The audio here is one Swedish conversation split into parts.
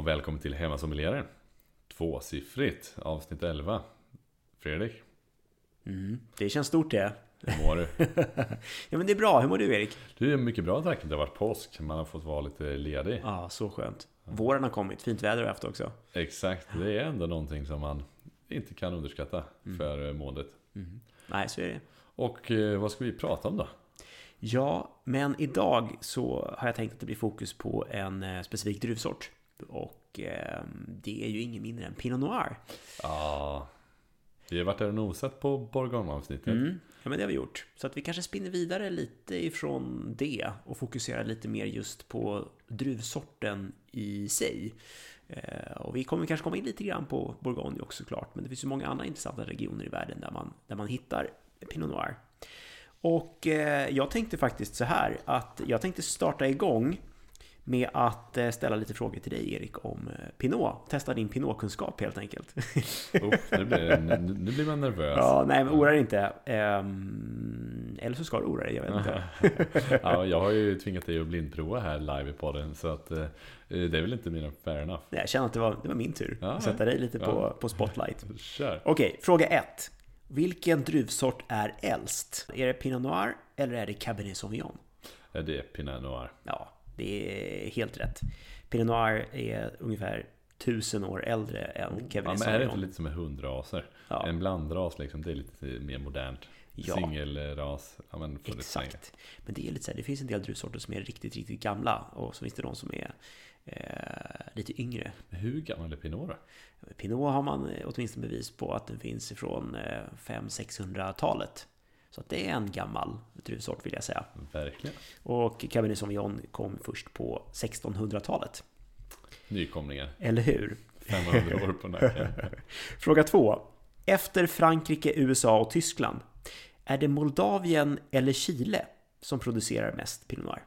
Och välkommen till Hemmasommelieren. Tvåsiffrigt, avsnitt 11. Fredrik, Mm, det känns stort det. hur mår du? Ja men det är bra, hur mår du Erik? Du är mycket bra tack. Det har varit påsk, man har fått vara lite ledig. Ja, så skönt. Våren har kommit, fint väder har vi haft också. Exakt, det är ändå någonting som man inte kan underskatta för eh, måendet. Nej, så är det. Och eh, vad ska vi prata om då? Ja, men idag så har jag tänkt att det blir fokus på en eh, specifik druvsort. Och eh, det är ju ingen mindre än Pinot Noir. Ja, vi har varit där och nosat på Bourgogne-avsnittet. Mm. Ja, men det har vi gjort. Så att vi kanske spinner vidare lite ifrån det och fokuserar lite mer just på druvsorten i sig. Eh, och vi kommer kanske komma in lite grann på Bourgogne också såklart, men det finns ju många andra intressanta regioner i världen där man, där man hittar Pinot Noir. Och eh, jag tänkte faktiskt så här att jag tänkte starta igång med att eh, ställa lite frågor till dig Erik om eh, Pinot. Testa din Pinot-kunskap helt enkelt. Uff, nu, blir, nu, nu blir man nervös. Ja, nej, men oroa dig inte. Ehm, eller så ska du oroa dig, jag vet inte. ja, jag har ju tvingat dig att blindprova här live i podden, så att eh, det är väl inte än fair enough. Nej, jag känner att det var, det var min tur. Ja, att sätta dig lite på, ja. på spotlight. Kör! Okej, fråga ett. Vilken druvsort är äldst? Är det Pinot Noir eller är det Cabernet Sauvignon? Det är Pinot Noir. Ja, det är helt rätt. Pinot Noir är ungefär tusen år äldre än Ja, Cabernet men är det inte Sauvignon. lite som med hundraser? Ja. En blandras liksom, det är lite mer modernt. Ja. Singelras, ja men får det. Exakt. Men det är lite så här, det finns en del druvsorter som är riktigt, riktigt gamla och så finns det de som är eh, lite yngre. Men Hur gammal är Pinot då? Pinot har man eh, åtminstone bevis på att den finns ifrån eh, 500-600-talet. Så att det är en gammal druvsort vill jag säga. Verkligen. Och Cabernet Sauvignon kom först på 1600-talet. Nykomlingar. Eller hur? 500 år på nacken. Fråga två. Efter Frankrike, USA och Tyskland, är det Moldavien eller Chile som producerar mest Pinot Noir?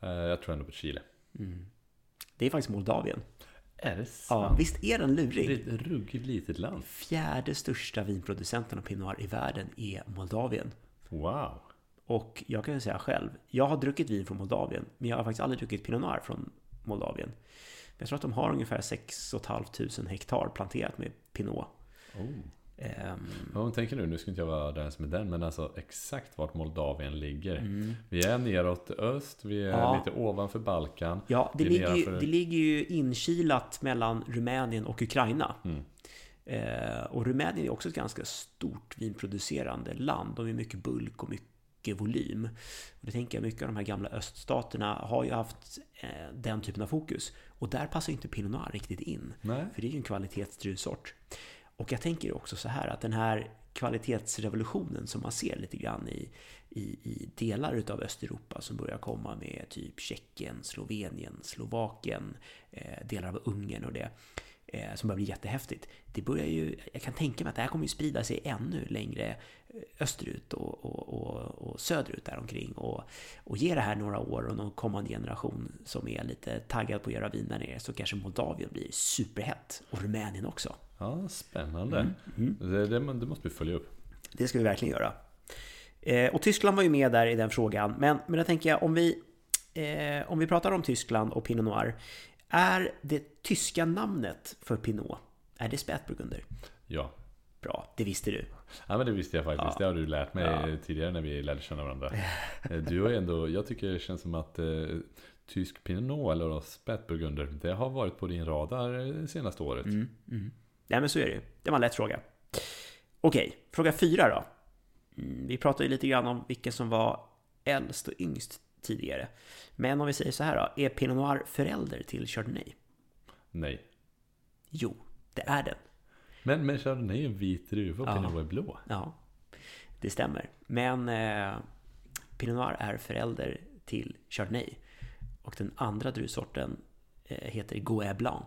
Eh, Jag tror ändå på Chile. Det är faktiskt Moldavien. Är det Ja, sant? visst är den Det lurig? är ett ruggigt litet land. Fjärde största vinproducenten av Pinot Noir i världen är Moldavien. Wow. Och jag kan säga själv, jag har druckit vin från Moldavien, men jag har faktiskt aldrig druckit Pinot Noir från Moldavien. Jag tror att de har ungefär 6 500 hektar planterat med Pinot. Oh. Ehm, Ja, tänker nu, nu ska inte jag vara som är den, men alltså exakt vart Moldavien ligger. Vi är neråt öst, vi är Mm. Ja. lite ovanför Balkan. ja, det ligger, ju, nedanför- det ligger ju inkilat mellan Rumänien och Ukraina. Mm. Eh, och Rumänien är också ett ganska stort vinproducerande land. De är mycket bulk och mycket volym. Och det tänker jag, mycket av de här gamla öststaterna har ju haft eh, den typen av fokus. Och där passar ju inte Pinot Noir riktigt in. Nej. För det är ju en kvalitetsdruvsort. Och jag tänker också så här att den här kvalitetsrevolutionen som man ser lite grann i, i, i delar utav Östeuropa som börjar komma med typ Tjeckien, Slovenien, Slovakien, eh, delar av Ungern och det eh, som börjar bli jättehäftigt. Det börjar ju, jag kan tänka mig att det här kommer ju sprida sig ännu längre eh, österut och, och, och, och söderut däromkring och, och ge det här några år och någon kommande generation som är lite taggad på att göra vin där nere så kanske Moldavien blir superhett och Rumänien också. Ja, spännande. Mm. Det, det, det måste vi följa upp. Det ska vi verkligen göra. Eh, och Tyskland var ju med där i den frågan. Men, men jag tänker jag, om vi, eh, om vi pratar om Tyskland och Pinot Noir. Är det tyska namnet för Pinot, är det Spätburgunder? Ja. Bra, det visste du. ja, men det visste jag faktiskt. Ja. Det har du lärt mig Ja. tidigare när vi lärde känna varandra. Eh, Du har ändå, jag tycker det känns som att eh, tysk Pinot eller Spätburgunder, det har varit på din radar eh, senaste året. Mm, mm. Nej men så är det ju. Det var en lätt fråga. Okej, fråga fyra då. Mm, vi pratade ju lite grann om vilka som var äldst och yngst tidigare. Men om vi säger så här då. Är Pinot Noir förälder till Chardonnay? Nej. Jo, det är den. Men, men Chardonnay är en vit druva och Ja. Pinot är blå. Ja, det stämmer. Men eh, Pinot Noir är förälder till Chardonnay. Och den andra druvsorten eh, heter Gouais Blanc.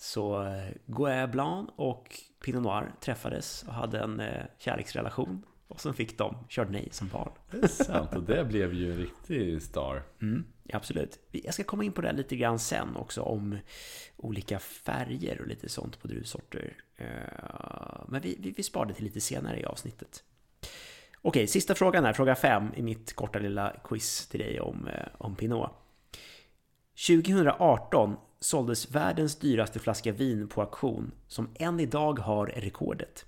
Så eh, Gouais Blanc och Pinot Noir träffades och hade en eh, kärleksrelation. Och så fick de Chardonnay som barn. Det är sant, och det blev ju en riktig star. Mm, absolut. Jag ska komma in på det lite grann sen också om olika färger och lite sånt på druvsorter. Eh, Men vi, vi, vi sparar det till lite senare i avsnittet. Okej, sista frågan här, fråga fem i mitt korta lilla quiz till dig om, om Pinot. 2018 såldes världens dyraste flaska vin på auktion som än idag har rekordet.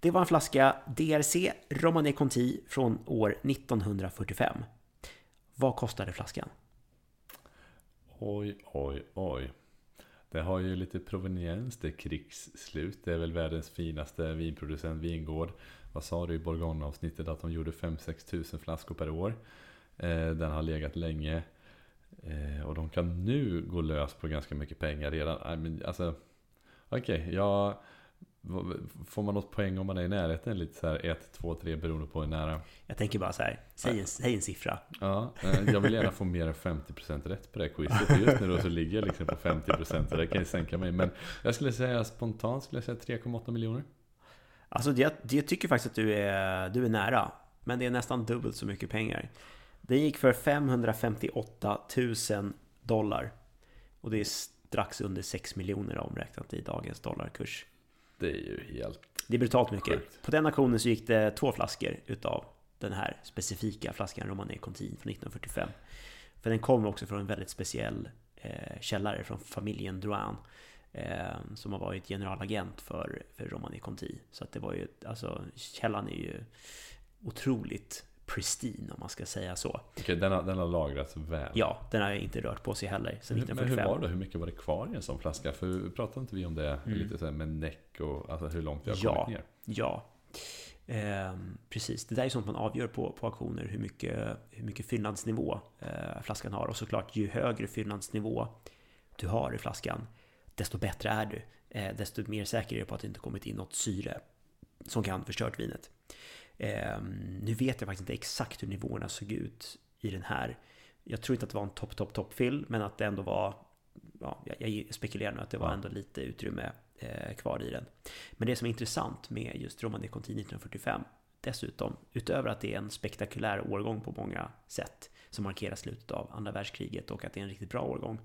Det var en flaska DRC Romanée Conti från år 1945. Vad kostade flaskan? Oj, oj, oj. Det har ju lite proveniens, det är krigsslut. Det är väl världens finaste vinproducent, vingård. Vad sa du i Bourgogne-avsnittet? Att de gjorde 5-6 tusen flaskor per år. Eh, den har legat länge. Eh, och de kan nu gå lös på ganska mycket pengar redan. Alltså, Okej, okay, jag Får man något poäng om man är i närheten? Lite så här 1, 2, 3 beroende på hur nära. Jag tänker bara så här, säg en, säg en siffra. Ja, eh, jag vill gärna få mer än 50% rätt på det här quizet. Just nu då så ligger jag liksom på 50% och det kan ju sänka mig. Men jag skulle säga spontant skulle jag säga 3,8 miljoner. Alltså jag, jag tycker faktiskt att du är, du är nära. Men det är nästan dubbelt så mycket pengar. Den gick för 558 000 dollar. Och det är strax under 6 miljoner omräknat i dagens dollarkurs. Det är ju helt Det är brutalt mycket. Sjukt. På den auktionen så gick det två flaskor utav den här specifika flaskan Romanée Conti från 1945. För den kom också från en väldigt speciell eh, källare från familjen Drouin. Eh, som har varit generalagent för, för Romanée Conti. Så att det var ju, alltså källan är ju otroligt pristine om man ska säga så. Okej, den har, den har lagrats väl? Ja, den har inte rört på sig heller sedan 1945. Men hur var det? Hur mycket var det kvar i en sån flaska? För pratade inte vi om det mm. lite så här med näck och alltså hur långt det har ja, kommit ner? Ja, eh, precis. Det där är sånt man avgör på, på auktioner hur mycket, hur mycket fyllnadsnivå eh, flaskan har. Och såklart, ju högre fyllnadsnivå du har i flaskan, desto bättre är du. Eh, desto mer säker är du på att det inte kommit in något syre som kan förstört vinet. Eh, nu vet jag faktiskt inte exakt hur nivåerna såg ut i den här. Jag tror inte att det var en topp, topp, topp fill, men att det ändå var Ja, jag spekulerar nu att det var ändå lite utrymme eh, kvar i den. Men det som är intressant med just Roman Conti 1945 Dessutom, utöver att det är en spektakulär årgång på många sätt som markerar slutet av andra världskriget och att det är en riktigt bra årgång.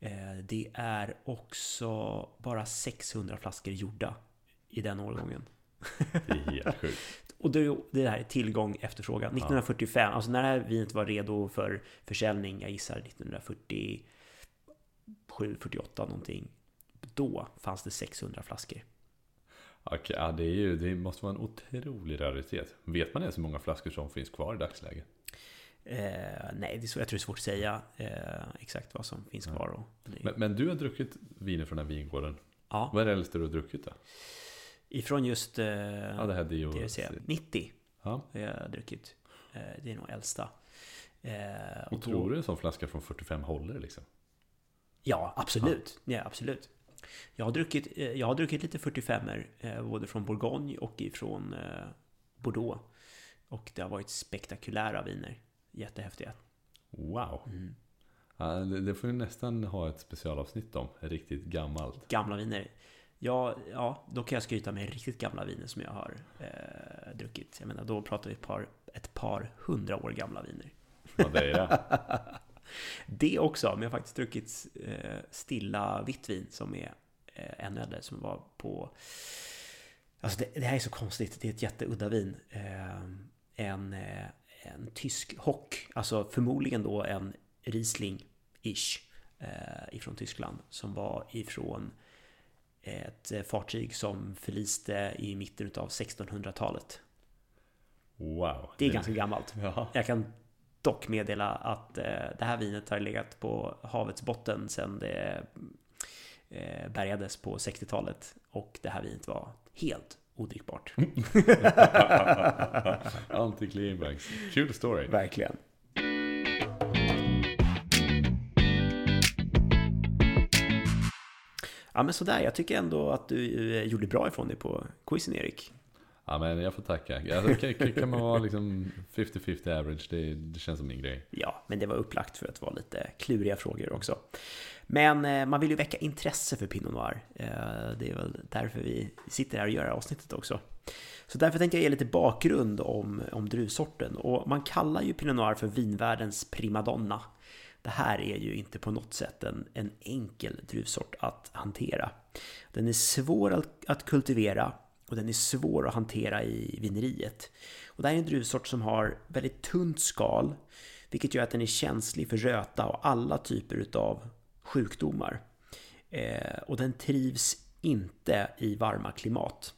Eh, det är också bara 600 flaskor gjorda i den årgången. Det är helt sjukt. Och det, det här är tillgång efterfrågan. 1945, ja. alltså när det här vinet var redo för försäljning, jag gissar 1947, 48 någonting. Då fanns det 600 flaskor. Okej, ja, det, är ju, det måste vara en otrolig raritet. Vet man ens hur många flaskor som finns kvar i dagsläget? Eh, nej, det är så, jag tror det är svårt att säga eh, exakt vad som finns kvar. Och men, men, du har druckit viner från den här vingården. Ja. Vad är det äldsta du har druckit då? Ifrån just eh, ja, det här Dio. DRC. 90 ja. har jag druckit. Eh, det är nog äldsta. Eh, och, och tror du en sån flaska från 45 håller liksom? Ja, absolut. Ja. ja. absolut. Jag har druckit, eh, jag har druckit lite 45 er både från Bourgogne och ifrån Bordeaux. Och det har varit spektakulära viner. Jättehäftiga. Wow. Mm. Ja, det, det får vi nästan ha ett specialavsnitt om. Riktigt gammalt. Gamla viner. Ja, ja, då kan jag skryta med riktigt gamla viner som jag har eh, druckit. Jag menar, då pratar vi ett par, ett par hundra år gamla viner. Det är det. det också, men jag har faktiskt druckit eh, stilla vitt vin som är eh, ännu äldre, som var på... Alltså det, det, här är så konstigt, det är ett jätteudda vin. Eh, en, eh, en tysk hock, alltså förmodligen då en Riesling-ish eh, ifrån Tyskland, som var ifrån ett eh, fartyg som förliste i mitten av 1600-talet. Wow. Det är ganska gammalt. Ja. Jag kan dock meddela att eh, det här vinet har legat på havets botten sedan det eh, bärgades på 60-talet. Och det här vinet var helt odrickbart. Antiklimax. Kul story. Verkligen. Ja men sådär, jag tycker ändå att du eh, gjorde bra ifrån dig på quizen Erik. Ja men jag får tacka. Alltså, kan, kan man vara liksom 50-50 average, det, det, känns som min grej. Ja, men det var upplagt för att vara lite kluriga frågor också. Men eh, man vill ju väcka intresse för Pinot Noir. Eh, det är väl därför vi sitter här och gör avsnittet också. Så därför tänkte jag ge lite bakgrund om, om druvsorten. Och man kallar ju Pinot Noir för vinvärldens primadonna det här är ju inte på något sätt en, en enkel druvsort att hantera. Den är svår att, att kultivera och den är svår att hantera i vineriet. Och det här är en druvsort som har väldigt tunt skal, Vilket gör att den är känslig för röta och alla typer utav sjukdomar. Eh, och den trivs inte i varma klimat.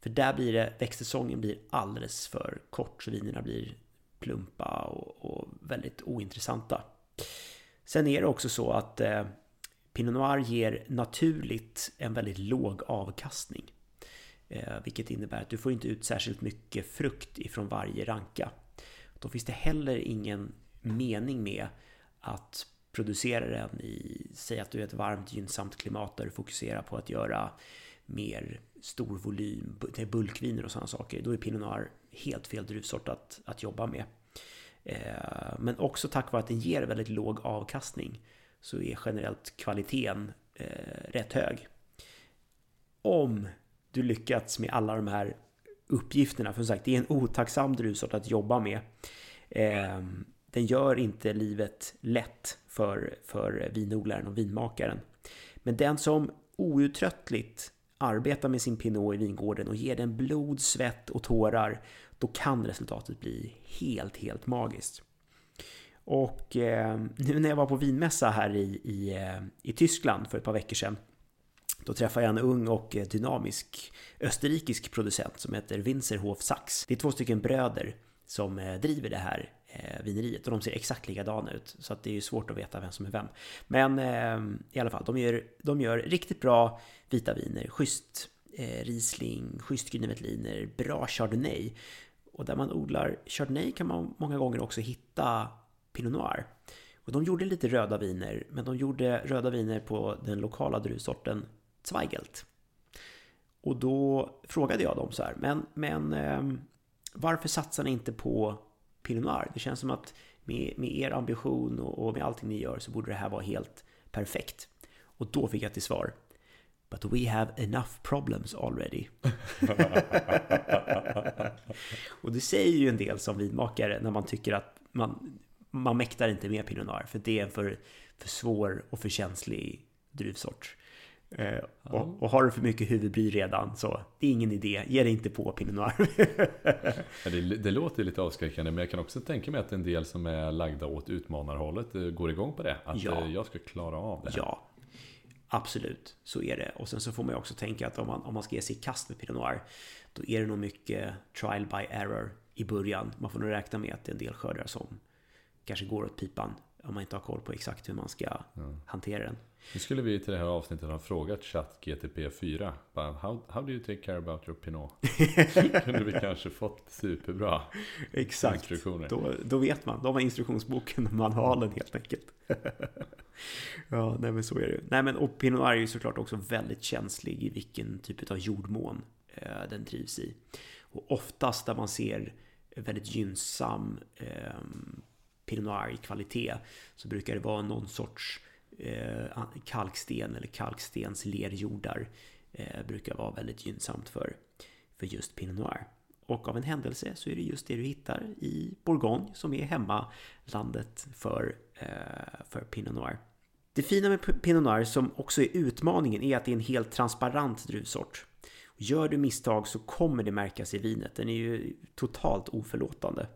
För där blir det, växtsäsongen blir alldeles för kort så vinerna blir plumpa och, och väldigt ointressanta. Sen är det också så att eh, Pinot Noir ger naturligt en väldigt låg avkastning. Eh, vilket innebär att du får inte ut särskilt mycket frukt ifrån varje ranka. Då finns det heller ingen mening med att producera den i, säg att du är ett varmt gynnsamt klimat där du fokuserar på att göra mer stor volym, bulkviner och sådana saker. Då är Pinot Noir helt fel druvsort att, att jobba med. Eh, men också tack vare att den ger väldigt låg avkastning så är generellt kvaliteten eh, rätt hög. Om du lyckats med alla de här uppgifterna, för som sagt det är en otacksam druvsort att jobba med. Eh, den gör inte livet lätt för, för vinodlaren och vinmakaren. Men den som outtröttligt arbetar med sin Pinot i vingården och ger den blod, svett och tårar, då kan resultatet bli helt, helt magiskt. Och eh, nu när jag var på vinmässa här i, i, eh, i Tyskland för ett par veckor sedan, då träffade jag en ung och eh, dynamisk österrikisk producent som heter Winzerhof Sachs. Det är två stycken bröder som eh, driver det här vineriet och de ser exakt likadana ut så att det är ju svårt att veta vem som är vem. Men eh, i alla fall, de gör, de gör riktigt bra vita viner, schysst eh, Riesling, schysst Grüne bra Chardonnay. Och där man odlar Chardonnay kan man många gånger också hitta Pinot Noir. Och de gjorde lite röda viner, men de gjorde röda viner på den lokala druvsorten Zweigelt. Och då frågade jag dem så här, men, men eh, varför satsar ni inte på Pinot Noir. Det känns som att med, med er ambition och, och med allting ni gör så borde det här vara helt perfekt. Och då fick jag till svar But we have enough problems already. och det säger ju en del som vinmakare när man tycker att man, man mäktar inte med Pinot Noir för det är en för, för svår och för känslig druvsort. Eh, och, och, har du för mycket huvudbry redan så det är ingen idé, ge dig inte på Pinot Noir. det, det, låter lite avskräckande men jag kan också tänka mig att en del som är lagda åt utmanarhållet eh, går igång på det. Att ja. Eh, jag ska klara av det. Här. Ja, absolut så är det. Och sen så får man ju också tänka att om man, om man ska ge sig i kast med Pinot Noir då är det nog mycket trial by error i början. Man får nog räkna med att det är en del skördar som kanske går åt pipan om man inte har koll på exakt hur man ska ja. hantera den. Nu skulle vi till det här avsnittet ha frågat ChatGTP 4 how, how do you take care about your Pinot? kunde vi kanske fått superbra Exakt. instruktioner. Då, då vet man. De har instruktionsboken och manualen helt enkelt. ja, nej men så är det Nej men och Pinot Noir är ju såklart också väldigt känslig i vilken typ av jordmån eh, den trivs i. Och oftast där man ser väldigt gynnsam eh, Pinot Noir i kvalitet så brukar det vara någon sorts eh, kalksten eller kalkstens lerjordar eh, brukar vara väldigt gynnsamt för, för just Pinot Noir. Och av en händelse så är det just det du hittar i Bourgogne som är hemmalandet för, eh, för Pinot Noir. Det fina med Pinot Noir som också är utmaningen är att det är en helt transparent druvsort. Gör du misstag så kommer det märkas i vinet. Den är ju totalt oförlåtande.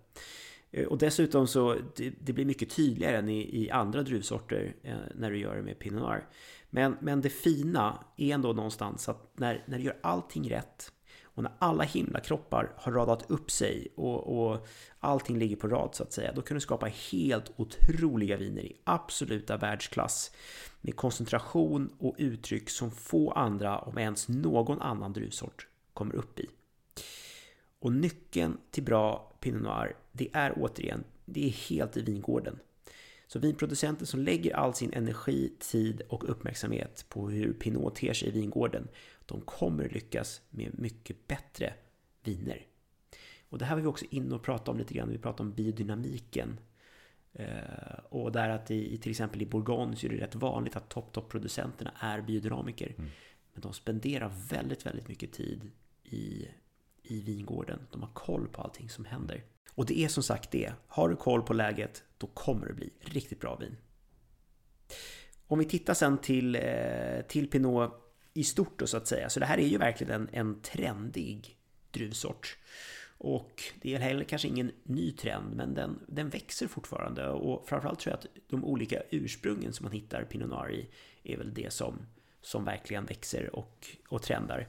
Eh, och dessutom så det, det blir mycket tydligare än i, i andra druvsorter eh, när du gör det med Pinot Noir. Men, men det fina är ändå någonstans att när, när du gör allting rätt och när alla himlakroppar har radat upp sig och, och allting ligger på rad så att säga, då kan du skapa helt otroliga viner i absoluta världsklass med koncentration och uttryck som få andra, om ens någon annan druvsort, kommer upp i. Och nyckeln till bra Pinot Noir, det är återigen, det är helt i vingården. Så vinproducenter som lägger all sin energi, tid och uppmärksamhet på hur Pinot ter sig i vingården, de kommer lyckas med mycket bättre viner. Och det här var vi också inne och pratade om lite grann, vi pratade om biodynamiken. Eh, och där att i, till exempel i Bourgogne så är det rätt vanligt att topp-topp-producenterna är biodynamiker. Mm. Men de spenderar väldigt, väldigt mycket tid i i vingården. De har koll på allting som händer. Och det är som sagt det. Har du koll på läget, då kommer det bli riktigt bra vin. Om vi tittar sen till, eh, till Pinot i stort då så att säga. Så det här är ju verkligen en, en trendig druvsort. Och det är heller kanske ingen ny trend, men den, den växer fortfarande. Och framförallt tror jag att de olika ursprungen som man hittar Pinot Noir i är väl det som, som verkligen växer och, och trendar.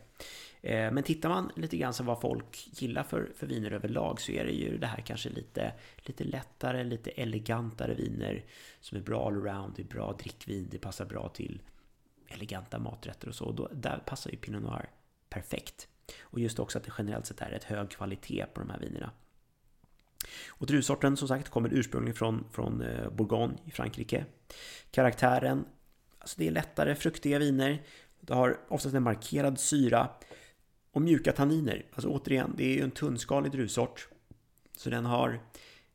Eh, men tittar man lite grann på vad folk gillar för, för viner överlag så är det ju det här kanske lite, lite lättare, lite elegantare viner som är bra allround, det är bra drickvin, det passar bra till eleganta maträtter och så. Och då, där passar ju Pinot Noir perfekt. Och just också att det generellt sett är ett hög kvalitet på de här vinerna. Och druvsorten som sagt kommer ursprungligen från, från eh, Bourgogne i Frankrike. Karaktären, alltså det är lättare fruktiga viner. Det har oftast en markerad syra och mjuka tanniner. Alltså återigen, det är ju en tunnskalig druvsort. Så den har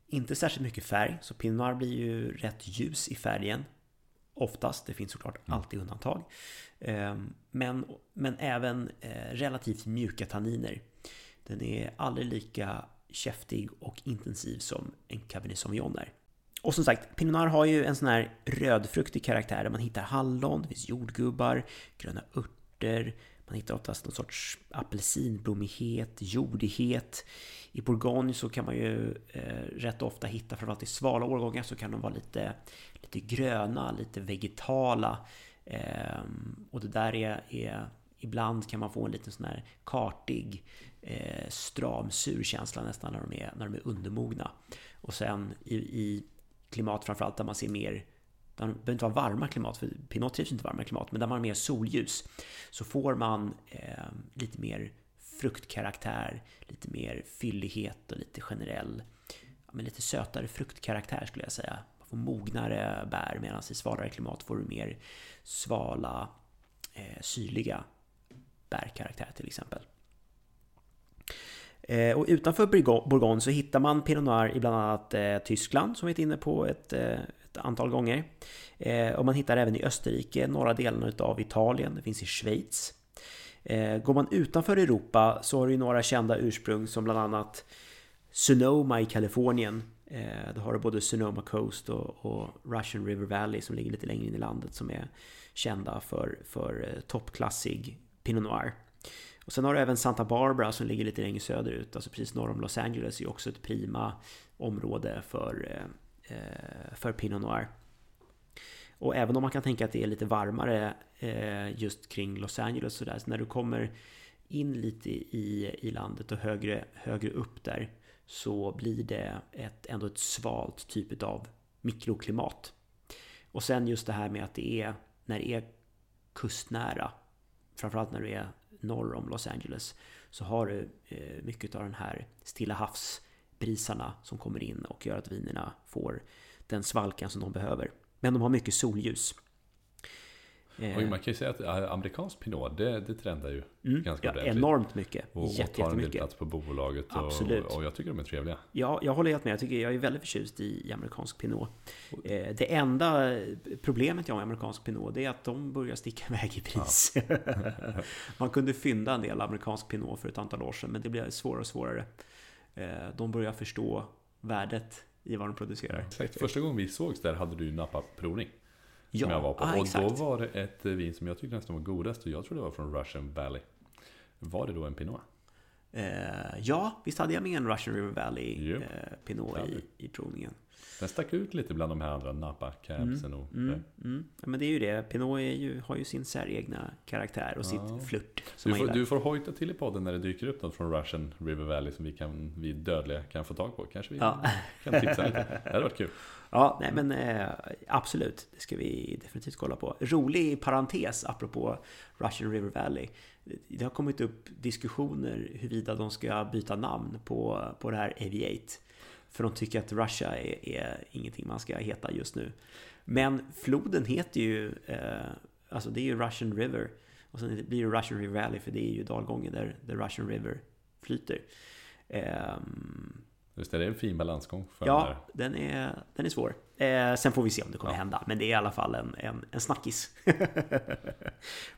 inte särskilt mycket färg, så Pinot Noir blir ju rätt ljus i färgen. Oftast, det finns såklart mm. alltid undantag. Ehm, men, men även eh, relativt mjuka tanniner. Den är aldrig lika käftig och intensiv som en Cabernet Sauvignon är. Och som sagt, Pinot Noir har ju en sån här rödfruktig karaktär där man hittar hallon, det finns jordgubbar, gröna örter, man hittar oftast någon sorts apelsinblommighet, jordighet. I Bourgogne så kan man ju eh, rätt ofta hitta, framförallt i svala årgångar, så kan de vara lite, lite gröna, lite vegetala. Eh, och det där är, är, ibland kan man få en liten sån här kartig, eh, stram, sur känsla nästan när de är, när de är undermogna. Och sen i, i klimat framförallt där man ser mer det behöver inte vara varma klimat, för Pinot trivs inte i varma klimat, men där man har mer solljus så får man eh, lite mer fruktkaraktär, lite mer fyllighet och lite generell, ja, men lite sötare fruktkaraktär skulle jag säga. Man får mognare bär medan i svalare klimat får du mer svala, eh, syrliga bärkaraktär till exempel. Eh, och utanför Bourgogne så hittar man Pinot Noir i bland annat eh, Tyskland som vi varit inne på ett, eh, ett, antal gånger. Och man hittar även i Österrike, norra delarna av Italien, det finns i Schweiz. Eh, går man utanför Europa så har du några kända ursprung som bland annat Sonoma i Kalifornien. Eh, då har du både Sonoma Coast och, och, Russian River Valley som ligger lite längre in i landet som är kända för, för eh, toppklassig Pinot Noir. Och sen har du även Santa Barbara som ligger lite längre söderut, alltså precis norr om Los Angeles, är också ett prima område för Eh, eh för Pinot Noir. Och även om man kan tänka att det är lite varmare eh, just kring Los Angeles och sådär, så när du kommer in lite i, i landet och högre, högre upp där så blir det ett, ändå ett svalt typ av mikroklimat. Och sen just det här med att det är, när det är kustnära, framförallt när du är norr om Los Angeles, så har du eh, mycket av den här Stilla havsbrisarna som kommer in och gör att vinerna får den svalkan som de behöver. Men de har mycket solljus. Och man kan ju säga att äh, amerikansk pinot, det, det trendar ju mm, ganska ja, Enormt mycket. Och, och tar en del plats på bolaget. Absolut. Och, och, jag tycker de är trevliga. Ja, jag håller helt med. Jag, tycker, jag är väldigt förtjust i, i amerikansk pinot. Eh, det enda problemet jag har med amerikansk pinot, det är att de börjar sticka iväg i pris. Ja. man kunde fynda en del amerikansk pinot för ett antal år sedan, men det blir svårare och svårare. Eh, de börjar förstå värdet i vad de producerar. Exakt. Första gången vi sågs där hade du ju Napa provning. Ja, som jag var på. ah, och då var det ett vin som jag tyckte nästan var godast och jag tror det var från Russian Valley. Var det då en Pinot? Eh, ja, visst hade jag med en Russian River Valley eh, Pinot i, i provningen. Den stack ut lite bland de här andra Napa Cabsen och mm, mm. Ja, men det är ju det. Pinot ju, har ju sin säregna karaktär och ja. sitt flört. Som du, får, du får hojta till i podden när det dyker upp något från Russian River Valley som vi, kan, vi dödliga kan få tag på. Kanske vi ja. kan tipsa lite. Det hade varit kul. Ja, nej men eh, absolut. Det ska vi definitivt kolla på. Rolig parentes apropå Russian River Valley. Det har kommit upp diskussioner huruvida de ska byta namn på, på det här AV8. För de tycker att Russia är, är ingenting man ska heta just nu. Men floden heter ju, eh, alltså det är ju Russian River. Och sen blir det Russian River Valley för det är ju dalgången där the Russian River flyter. Eh, Just det, det är en fin balansgång. För ja, den är, den är svår. Eh, sen får vi se om det kommer ja. hända. Men det är i alla fall en, en, en snackis. men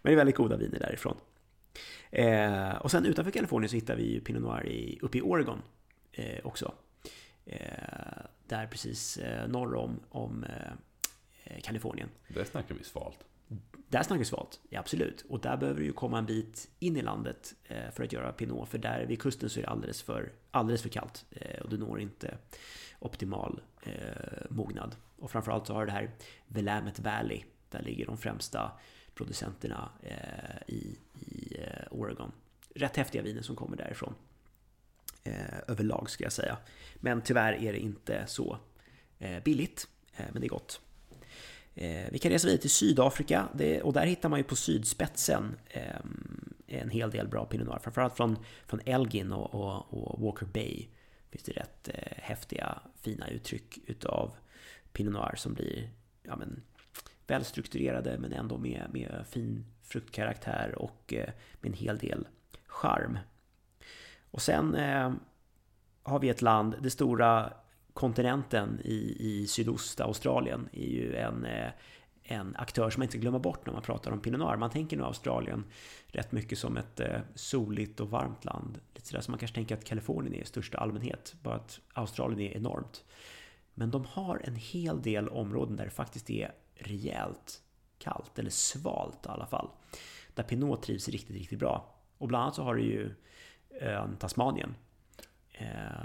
det är väldigt goda viner därifrån. Eh, och sen utanför Kalifornien så hittar vi ju Pinot Noir i, uppe i Oregon eh, också. Eh, där precis eh, norr om, om eh, Kalifornien. Där snackar vi svalt. Där snackas vi svalt, ja, absolut. Och där behöver du ju komma en bit in i landet eh, för att göra Pinot. För där vid kusten så är det alldeles för, alldeles för kallt eh, och du når inte optimal eh, mognad. Och framförallt så har det här Willamette Valley. Där ligger de främsta producenterna eh, i, i eh, Oregon. Rätt häftiga viner som kommer därifrån. Eh, överlag ska jag säga. Men tyvärr är det inte så billigt. men det är gott. Eh, vi kan resa vidare till Sydafrika och där hittar man ju på sydspetsen eh, en hel del bra Pinot Noir. Framförallt från, från Elgin och, och, och Walker Bay finns det rätt eh, häftiga fina uttryck utav Pinot Noir som blir ja, men, välstrukturerade men ändå med, med fin fruktkaraktär och eh, med en hel del charm. Och sen eh, har vi ett land, det stora kontinenten i, i Sydostaustralien är ju en, eh, en aktör som man inte ska glömma bort när man pratar om Pinot Noir. Man tänker nu Australien rätt mycket som ett eh, soligt och varmt land. Lite sådär som man kanske tänker att Kalifornien är i största allmänhet, bara att Australien är enormt. Men de har en hel del områden där det faktiskt är rejält kallt, eller svalt i alla fall. Där Pinot trivs riktigt, riktigt bra. Och bland annat så har du ju ön Tasmanien.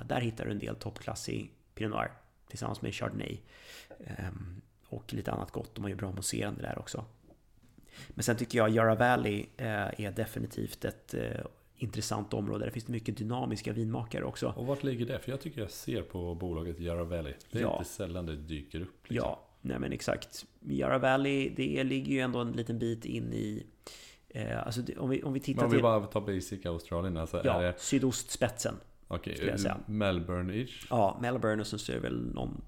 Där hittar du en del toppklassig Pinot Noir tillsammans med Chardonnay. Ehm, och lite annat gott. De har ju bra mousserande där också. Men sen tycker jag Yarra Valley eh, är definitivt ett eh, intressant område. Där finns det mycket dynamiska vinmakare också. Och vart ligger det? För jag tycker jag ser på bolaget Yarra Valley. Det är ja. inte sällan det dyker upp. Liksom. Ja, nej men exakt. Yarra Valley, det ligger ju ändå en liten bit in i eh, alltså om, vi, om vi tittar Men om vi bara tar basic Australien. Alltså ja, är det... sydostspetsen. Okej, okay, Melbourne-ish? Ja, Melbourne och sen så är det väl någon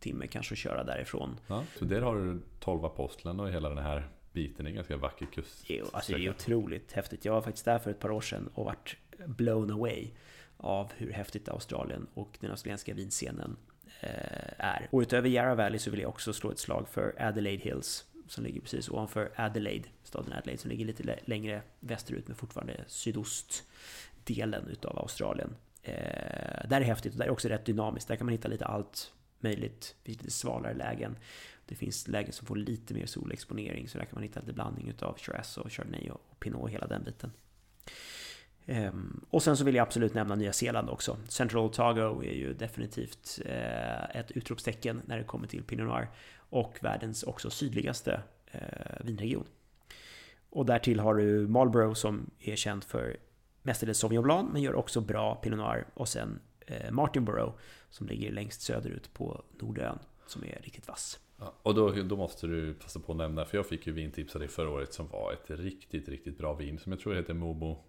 timme kanske att köra därifrån. Ja, så där har du 12 apostlarna och hela den här biten. är ganska vacker kust. Jo, alltså det är otroligt häftigt. Jag var faktiskt där för ett par år sedan och vart blown away av hur häftigt Australien och den australiensiska vinscenen Eh, är. Och utöver Yarra Valley så vill jag också slå ett slag för Adelaide Hills som ligger precis ovanför Adelaide, staden Adelaide som ligger lite längre västerut men fortfarande sydostdelen utav Australien. Eh, där är häftigt och där är också rätt dynamiskt. Där kan man hitta lite allt möjligt. Det finns lite svalare lägen. Det finns lägen som får lite mer solexponering så där kan man hitta lite blandning utav Shiraz och Chardonnay och Pinot och hela den biten. Ehm, och sen så vill jag absolut nämna Nya Zeeland också. Central Otago är ju definitivt eh, ett utropstecken när det kommer till Pinot Noir. Och världens också sydligaste eh, vinregion. Och därtill har du Marlborough som är känd för mestadels Sauvignon Blanc men gör också bra Pinot Noir. Och sen eh, Martinborough som ligger längst söderut på Nordön som är riktigt vass. Ja, och då, då måste du passa på att nämna, för jag fick ju vintips av dig förra året som var ett riktigt, riktigt bra vin som jag tror heter Mobo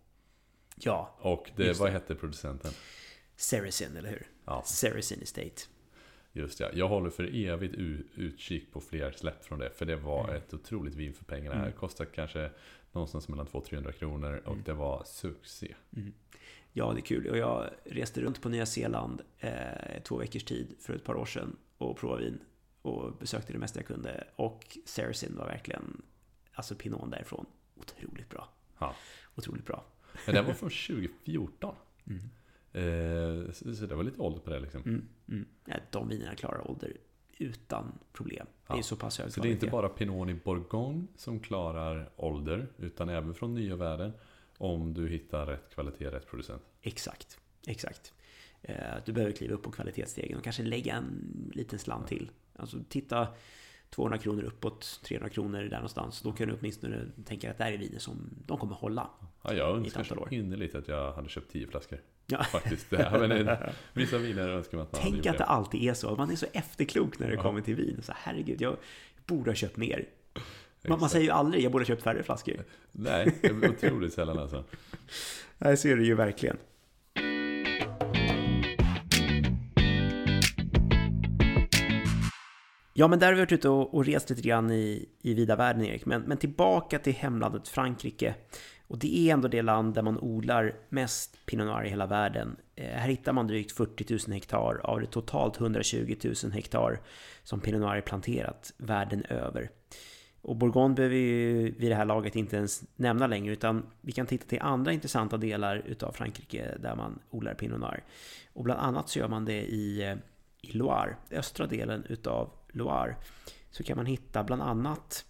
Ja. Och det, vad hette producenten? Sericin, eller hur? Ja. Sericin Estate. Just ja. Jag håller för evigt utkik på fler släpp från det. För det var mm. ett otroligt vin för pengarna. Mm. Det kostade kanske någonstans mellan 200-300 kronor. Och mm. det var succé. Mm. Ja, det är kul. Och jag reste runt på Nya Zeeland eh, två veckors tid för ett par år sedan. Och provade vin. Och besökte det mesta jag kunde. Och Sericin var verkligen, alltså pinon därifrån, otroligt bra. Ja. Otroligt bra. Men den var från 2014. Mm. Eh, så, så, det var lite ålder på det liksom. Mm, mm. Ja, de vinerna klarar ålder utan problem. Ja. Det är så pass hög Så det är inte bara Pinot i Bourgogne som klarar ålder, utan även från nya världen. Om du hittar rätt kvalitet, rätt producent. Exakt, exakt. Eh, du behöver kliva upp på kvalitetsstegen och kanske lägga en liten slant till. Alltså titta 200 kronor uppåt, 300 kronor där någonstans. Då kan du åtminstone tänka att det här är viner som de kommer hålla. Ja, jag önskar så innerligt att jag hade köpt 10 flaskor. Ja. Faktiskt. Det men vissa viner önskar man att man Tänk att det alltid är så. Man är så efterklok när det ja. kommer till vin. Så herregud, jag borde ha köpt mer. Man, man säger ju aldrig jag borde ha köpt färre flaskor. Nej, otroligt sällan alltså. Nej, så är det ju verkligen. Ja, men där har vi varit ute och, och rest lite grann i, i vida världen, Erik. Men, men tillbaka till hemlandet Frankrike. Och det är ändå det land där man odlar mest Pinot Noir i hela världen. Eh, här hittar man drygt 40 000 hektar av det totalt 120 000 hektar som Pinot Noir är planterat världen över. Och Bourgogne behöver vi vid det här laget inte ens nämna längre utan vi kan titta till andra intressanta delar utav Frankrike där man odlar Pinot Noir. Och bland annat så gör man det i, eh, i Loire, östra delen utav Loire så kan man hitta bland annat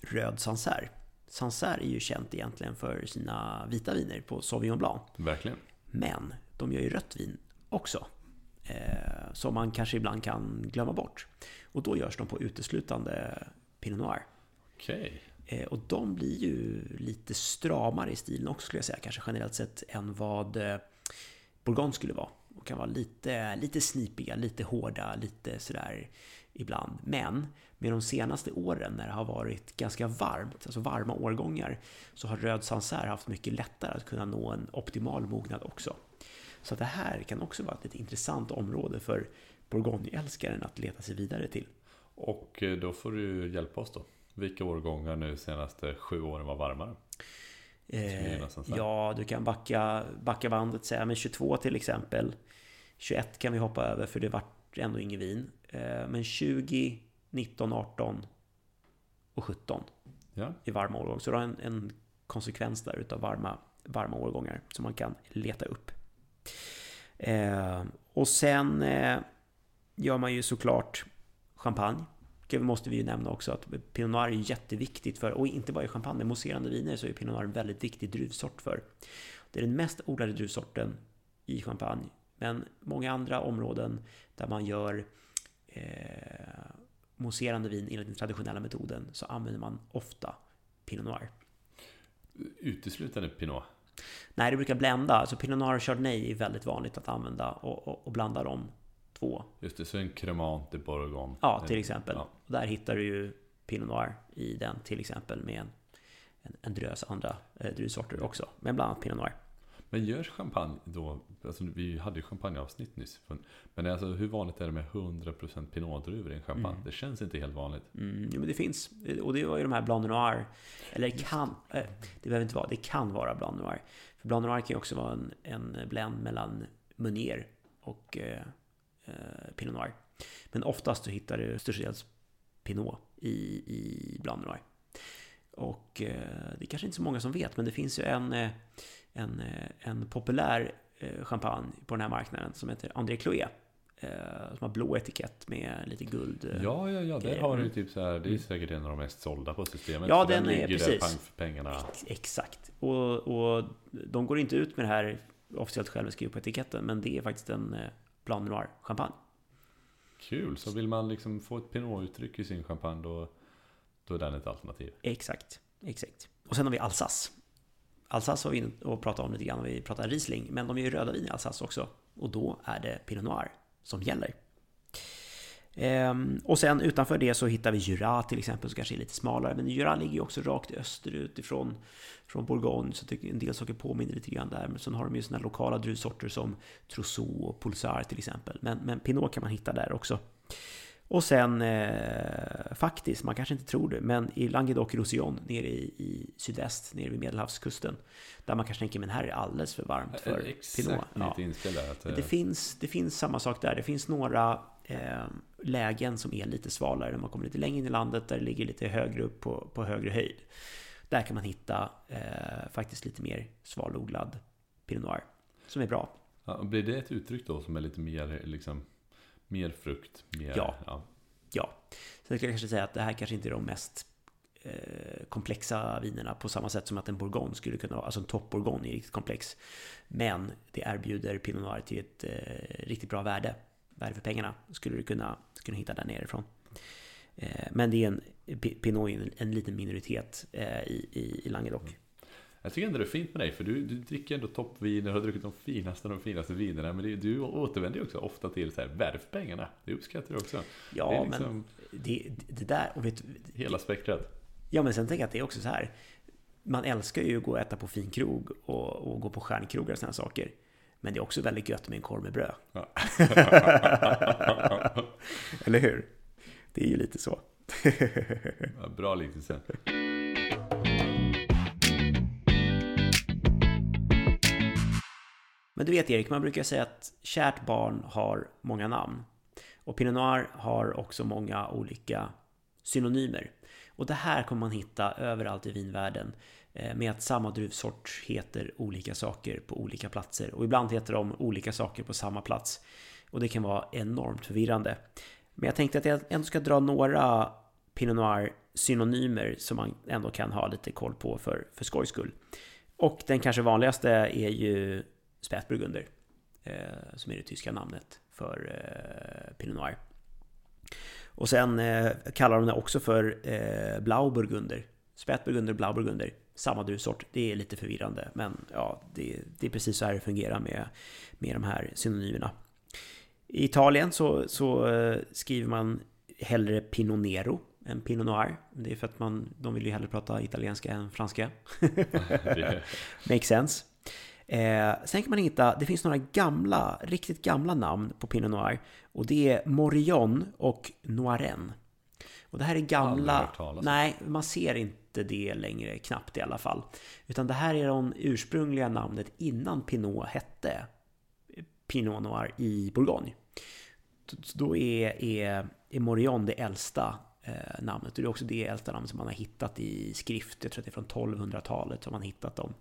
röd Sancerre. Sancerre är ju känt egentligen för sina vita viner på Sauvignon Blanc. Verkligen. Men de gör ju rött vin också. Eh, som man kanske ibland kan glömma bort. Och då görs de på uteslutande Pinot Noir. Okej. Eh, och de blir ju lite stramare i stilen också skulle jag säga, kanske generellt sett, än vad eh, Bourgogne skulle vara. Och kan vara lite, lite snipiga, lite hårda, lite sådär ibland. Men med de senaste åren när det har varit ganska varmt, alltså varma årgångar, så har röd sansär haft mycket lättare att kunna nå en optimal mognad också. Så det här kan också vara ett intressant område för bourgogneälskaren att leta sig vidare till. Och eh, då får du hjälpa oss då. Vilka årgångar nu senaste sju åren var varmare? Eh, ja, du kan backa, backa bandet säga, men 22 till exempel. 21 kan vi hoppa över för det vart ändå ingen vin. Eh, men 20, 19, 18 och 17 Ja. i varma årgångar. Så du har en, en konsekvens där utav varma, varma årgångar som man kan leta upp. Eh, och sen eh, gör man ju såklart champagne. Det måste vi ju nämna också att Pinot Noir är jätteviktigt för, och inte bara i champagne, mousserande viner så är Pinot Noir en väldigt viktig druvsort för. Det är den mest odlade druvsorten i champagne. Men många andra områden där man gör eh, mousserande vin enligt den traditionella metoden så använder man ofta Pinot Noir. Uteslutande Pinot. Nej, det brukar blända. Alltså Pinot Noir och Chardonnay är väldigt vanligt att använda och, och, och blanda de två. Just det, så en Cremant de Bourgogne. Ja, till exempel. Ja. Och där hittar du ju Pinot Noir i den till exempel med en, en, en drös andra eh, druvsorter också. Men bland annat Pinot Noir. Men görs champagne då? Alltså vi hade ju champagneavsnitt nyss. Men alltså, hur vanligt är det med 100% pinotdruvor i en champagne? Mm. Det känns inte helt vanligt. Mm, jo, men det finns. Och det var ju de här Blanc Noir. Eller det kan, eh, det behöver inte vara, det kan vara Blanc Noir. För Blanc Noir kan ju också vara en, en blend mellan Meunier och eh, Pinot Noir. Men oftast så hittar du störstedels Pinot i, i Blanc Noir. Och eh, det är kanske inte så många som vet, men det finns ju en, eh, en, eh, en populär eh, champagne på den här marknaden som heter André Chloé. Eh, som har blå etikett med lite guld. eh, Ja, ja, ja. Där har du ju typ så här. Det är Mm. säkert en av de mest sålda på systemet. Ja, Så den är- där precis. pang för pengarna. Ex- Exakt. Och, och de går inte ut med det här officiellt själva skrivet på etiketten, men det är faktiskt en eh, Blanc Noir champagne. Kul. Så vill man liksom få ett pinotuttryck i sin champagne då, då är den ett alternativ. Exakt, exakt. Och sen har vi Alsace. Alsace var vi inne och pratade om lite grann när vi pratade Riesling, men de är ju röda vin i Alsace också. Och då är det Pinot Noir som gäller. Ehm, och sen utanför det så hittar vi Jura till exempel, som kanske är lite smalare. Men Jura ligger ju också rakt österut ifrån från Bourgogne, så en del saker påminner lite grann där. Men sen har de ju här lokala druvsorter som Trousseau och Pulsar till exempel. Men, men Pinot kan man hitta där också. Och sen eh, faktiskt, man kanske inte tror det, men i Languedoc-Roussillon nere i, i sydväst, nere vid Medelhavskusten, där man kanske tänker men här är det alldeles för varmt för Exakt Pinot. Ja. mitt inspel där. Att, Men eh, det, finns, det finns samma sak där. Det finns några eh, lägen som är lite svalare när man kommer lite längre in i landet, där det ligger lite högre upp på, på högre höjd. Där kan man hitta eh, faktiskt lite mer svalodlad Pinot Noir, som är bra. ja, blir det ett uttryck då som är lite mer, liksom, mer frukt? Mer, Ja. ja. Ja, sen kan jag kanske säga att det här kanske inte är de mest eh, komplexa vinerna på samma sätt som att en Bourgogne skulle kunna vara, alltså en topp Bourgogne är riktigt komplex. Men det erbjuder Pinot Noir till ett eh, riktigt bra värde, värde för pengarna, skulle du kunna, kunna hitta där nerifrån. Eh, men det är en, Pinot en, en liten minoritet eh, i, i, i Languedoc. Jag tycker ändå det är fint med dig, för du, du dricker ändå toppviner, har druckit de finaste de finaste vinerna. Men det, du återvänder ju också ofta till så här, för pengarna. Det uppskattar du också. Ja, det liksom men det, det där, och vet, hela spektrat. Ja, men sen tänker jag att det är också så här. Man älskar ju att gå och äta på fin krog och, och gå på stjärnkrogar och sådana saker. Men det är också väldigt gött med en korv med bröd. Eller hur? Det är ju lite så. Ja, Bra liknelse. Men du vet Erik, man brukar säga att kärt barn har många namn. Och Pinot Noir har också många olika synonymer. Och det här kommer man hitta överallt i vinvärlden. Eh, med att samma druvsort heter olika saker på olika platser. Och ibland heter de olika saker på samma plats. Och det kan vara enormt förvirrande. Men jag tänkte att jag ändå ska dra några Pinot Noir synonymer som man ändå kan ha lite koll på för, för skojs skull. Och den kanske vanligaste är ju Spätburgunder, eh, som är det tyska namnet för eh, Pinot Noir. Och sen eh, kallar de det också för eh, Blauburgunder. Spätburgunder, Blauburgunder. Samma drussort. Det är lite förvirrande, men ja, det, det, är precis så här det fungerar med, med de här synonymerna. I Italien så, så eh, skriver man hellre Pinot Nero än Pinot Noir. Det är för att man, de vill ju hellre prata italienska än franska. Makes sense. Eh, sen kan man hitta, det finns några gamla, riktigt gamla namn på Pinot Noir. Och det är Morillon och Noiren. Och det här är gamla... Nej, man ser inte det längre, knappt i alla fall. Utan det här är de ursprungliga namnet innan Pinot hette Pinot Noir i Bourgogne. Då är, är, är Morillon det äldsta eh, namnet. Och det är också det äldsta namnet som man har hittat i skrift. Jag tror att det är från 1200-talet som man har hittat de,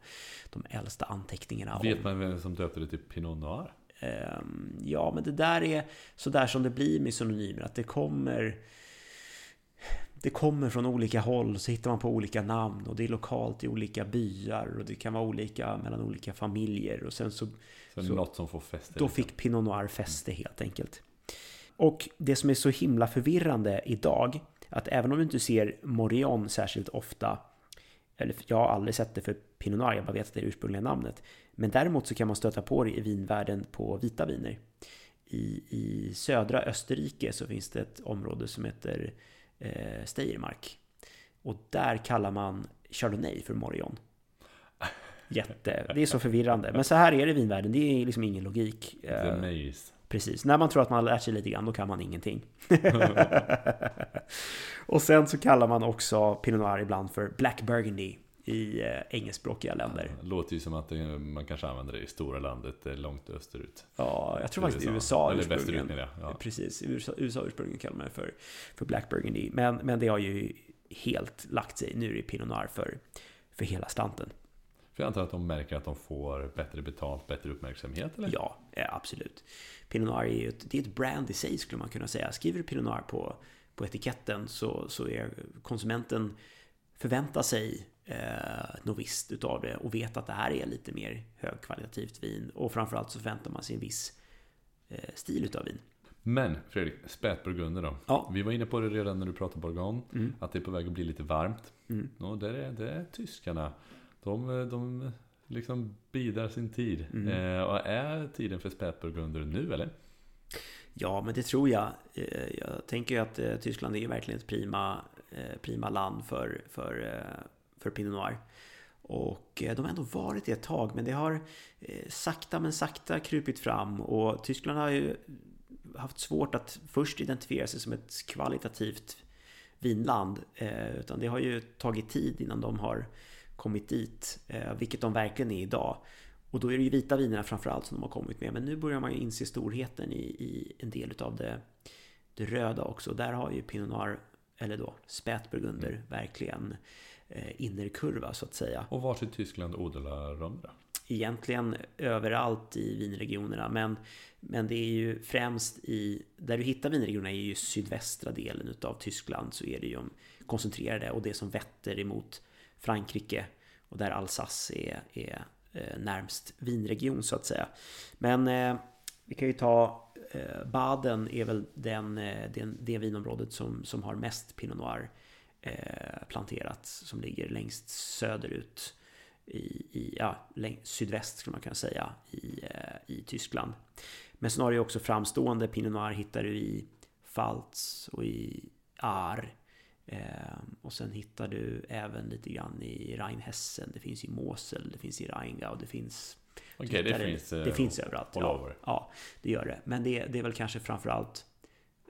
de äldsta anteckningarna. Vet man vem som döpte det till Pinot Noir? Eh, ja, men det där är sådär som det blir med synonymer. Att det kommer det kommer från olika håll, så hittar man på olika namn och det är lokalt i olika byar och det kan vara olika mellan olika familjer och sen så... Så, så något som får fäste? Då fick Pinot Noir fäste helt enkelt. Och det som är så himla förvirrande idag, att även om du inte ser Morion särskilt ofta, eller jag har aldrig sett det för Pinot Noir, jag bara vet att det är det ursprungliga namnet. Men däremot så kan man stöta på det i vinvärlden på vita viner. I, I södra Österrike så finns det ett område som heter eh, Steiermark. Och där kallar man Chardonnay för Morion. Jätte, det är så förvirrande. Men så här är det i vinvärlden, det är liksom ingen logik. The eh, maze. Precis, när man tror att man har lärt sig lite grann, då kan man ingenting. och sen så kallar man också Pinot Noir ibland för Black Burgundy i eh, engelskspråkiga länder. Ja, låter ju som att man kanske använder det i stora landet eh, långt österut. Ja, jag tror faktiskt USA, USA Eller menar jag. Ja. Precis, USA, USA ursprungligen kallar man det för, för Black Burgundy. Men, men det har ju helt lagt sig. Nu är det Pinot Noir för, för hela slanten. För jag antar att de märker att de får bättre betalt, bättre uppmärksamhet eller? Ja, absolut. Pinot Noir är ju ett, det är ett brand i sig skulle man kunna säga. Skriver du Pinot Noir på, på etiketten så, så är konsumenten förväntar sig eh, något visst utav det och vet att det här är lite mer högkvalitativt vin. Och framförallt så förväntar man sig en viss eh, stil utav vin. Men Fredrik, spätburgunder då. Ja. Vi var inne på det redan när du pratade Bourgogne. Mm. Att det är på väg att bli lite varmt. Mm. Och det, är, det är tyskarna. De, de liksom bidar sin tid. Mm. Eh, och är tiden för spätburgunder nu eller? Ja, men det tror jag. Eh, jag tänker ju att eh, Tyskland är verkligen ett prima, eh, prima land för, för, för Pinot Noir. Och de har ändå varit det ett tag, men det har sakta men sakta krupit fram. Och Tyskland har ju haft svårt att först identifiera sig som ett kvalitativt vinland. Utan det har ju tagit tid innan de har kommit dit, eh, vilket de verkligen är idag. Och då är det ju vita vinerna framförallt som de har kommit med. Men nu börjar man ju inse storheten i, i en del av det, det röda också. Där har ju Pinot Noir, eller då Spätburgunder, mm. verkligen eh, innerkurva så att säga. Och vart i Tyskland odlar de då? Egentligen överallt i vinregionerna. Men, men det är ju främst i... Där du hittar vinregionerna är ju sydvästra delen utav Tyskland. Så är det ju koncentrerade och det som vetter emot Frankrike och där Alsace är, är eh, närmst vinregion så att säga. Men eh, vi kan ju ta eh, Baden är väl den, den, det vinområdet som, som har mest Pinot Noir planterat som ligger längst söderut i, i ja, sydväst skulle man kunna säga i, i Tyskland. Men sen har du också framstående Pinot Noir hittar du i Pfalz och i Ar Eh, och sen hittar du även lite grann i Rheinhessen, det finns i Mosel, det finns i Rheingau, det finns... Okej, okay, det, finns, det, det finns överallt. Ja, ja, det gör det. Men det, det är väl kanske framförallt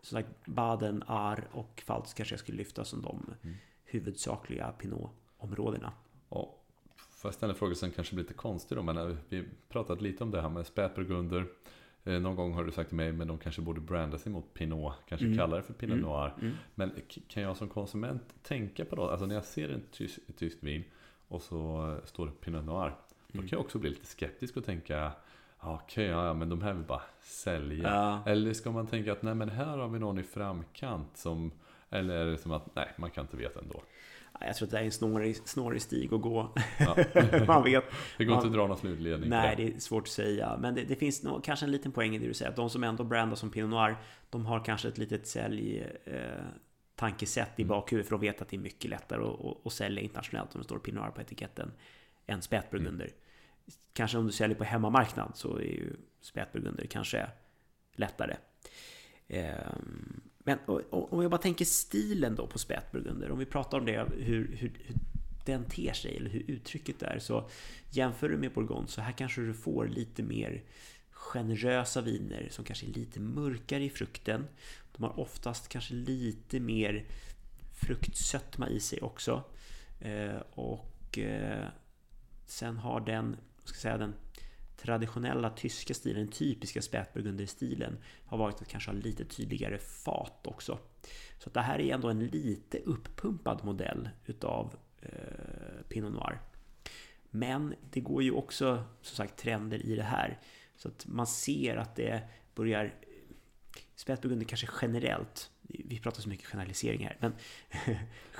som sagt, Baden, Ar och Pfalz kanske jag skulle lyfta som de mm. huvudsakliga Pinot-områdena. Och får jag ställa en fråga som kanske blir lite konstig då, men eh, vi pratat lite om det här med spätburgunder Eh, någon gång har du sagt till mig, men de kanske borde branda sig mot Pinot, kanske mm. kalla det för Pinot mm. Noir. Mm. Men kan jag som konsument tänka på det? Alltså när jag ser en tysk, ett tyskt vin och så står det Pinot Noir, då mm. kan jag också bli lite skeptisk och tänka Okej, okay, ja, men de här vill bara sälja. Ja. Eller ska man tänka att nej men här har vi någon i framkant som Eller är det som att, nej, man kan inte veta ändå? Jag tror att det är en snårig, snårig stig att gå. Ja. man vet. Det går man, inte att dra någon slutledning Nej, det. det är svårt att säga. Men det, det finns nog, kanske en liten poäng i det du säger. Att de som ändå brandar som Pinot Noir, de har kanske ett litet sälj... Eh, tankesätt i Mm. bakhuvudet för att veta att det är mycket lättare att, att, att sälja internationellt om det står Pinot Noir på etiketten än spätburgunder. Mm. Kanske om du säljer på hemmamarknad så är ju spätburgunder kanske lättare. Ehm, men om jag bara tänker stilen då på spätburgunder, om vi pratar om det, hur, hur, hur den ter sig eller hur uttrycket är, så jämför du med Bourgogne så här kanske du får lite mer generösa viner som kanske är lite mörkare i frukten. De har oftast kanske lite mer fruktsötma i sig också. Ehm, och eh, sen har den, ska säga, den traditionella tyska stilen, den typiska spätburgunderstilen har varit att kanske ha lite tydligare fat också. Så att det här är ändå en lite uppumpad modell utav eh, Pinot Noir. Men det går ju också som sagt trender i det här. Så att man ser att det börjar Spätburgunder kanske generellt vi pratar så mycket generalisering här men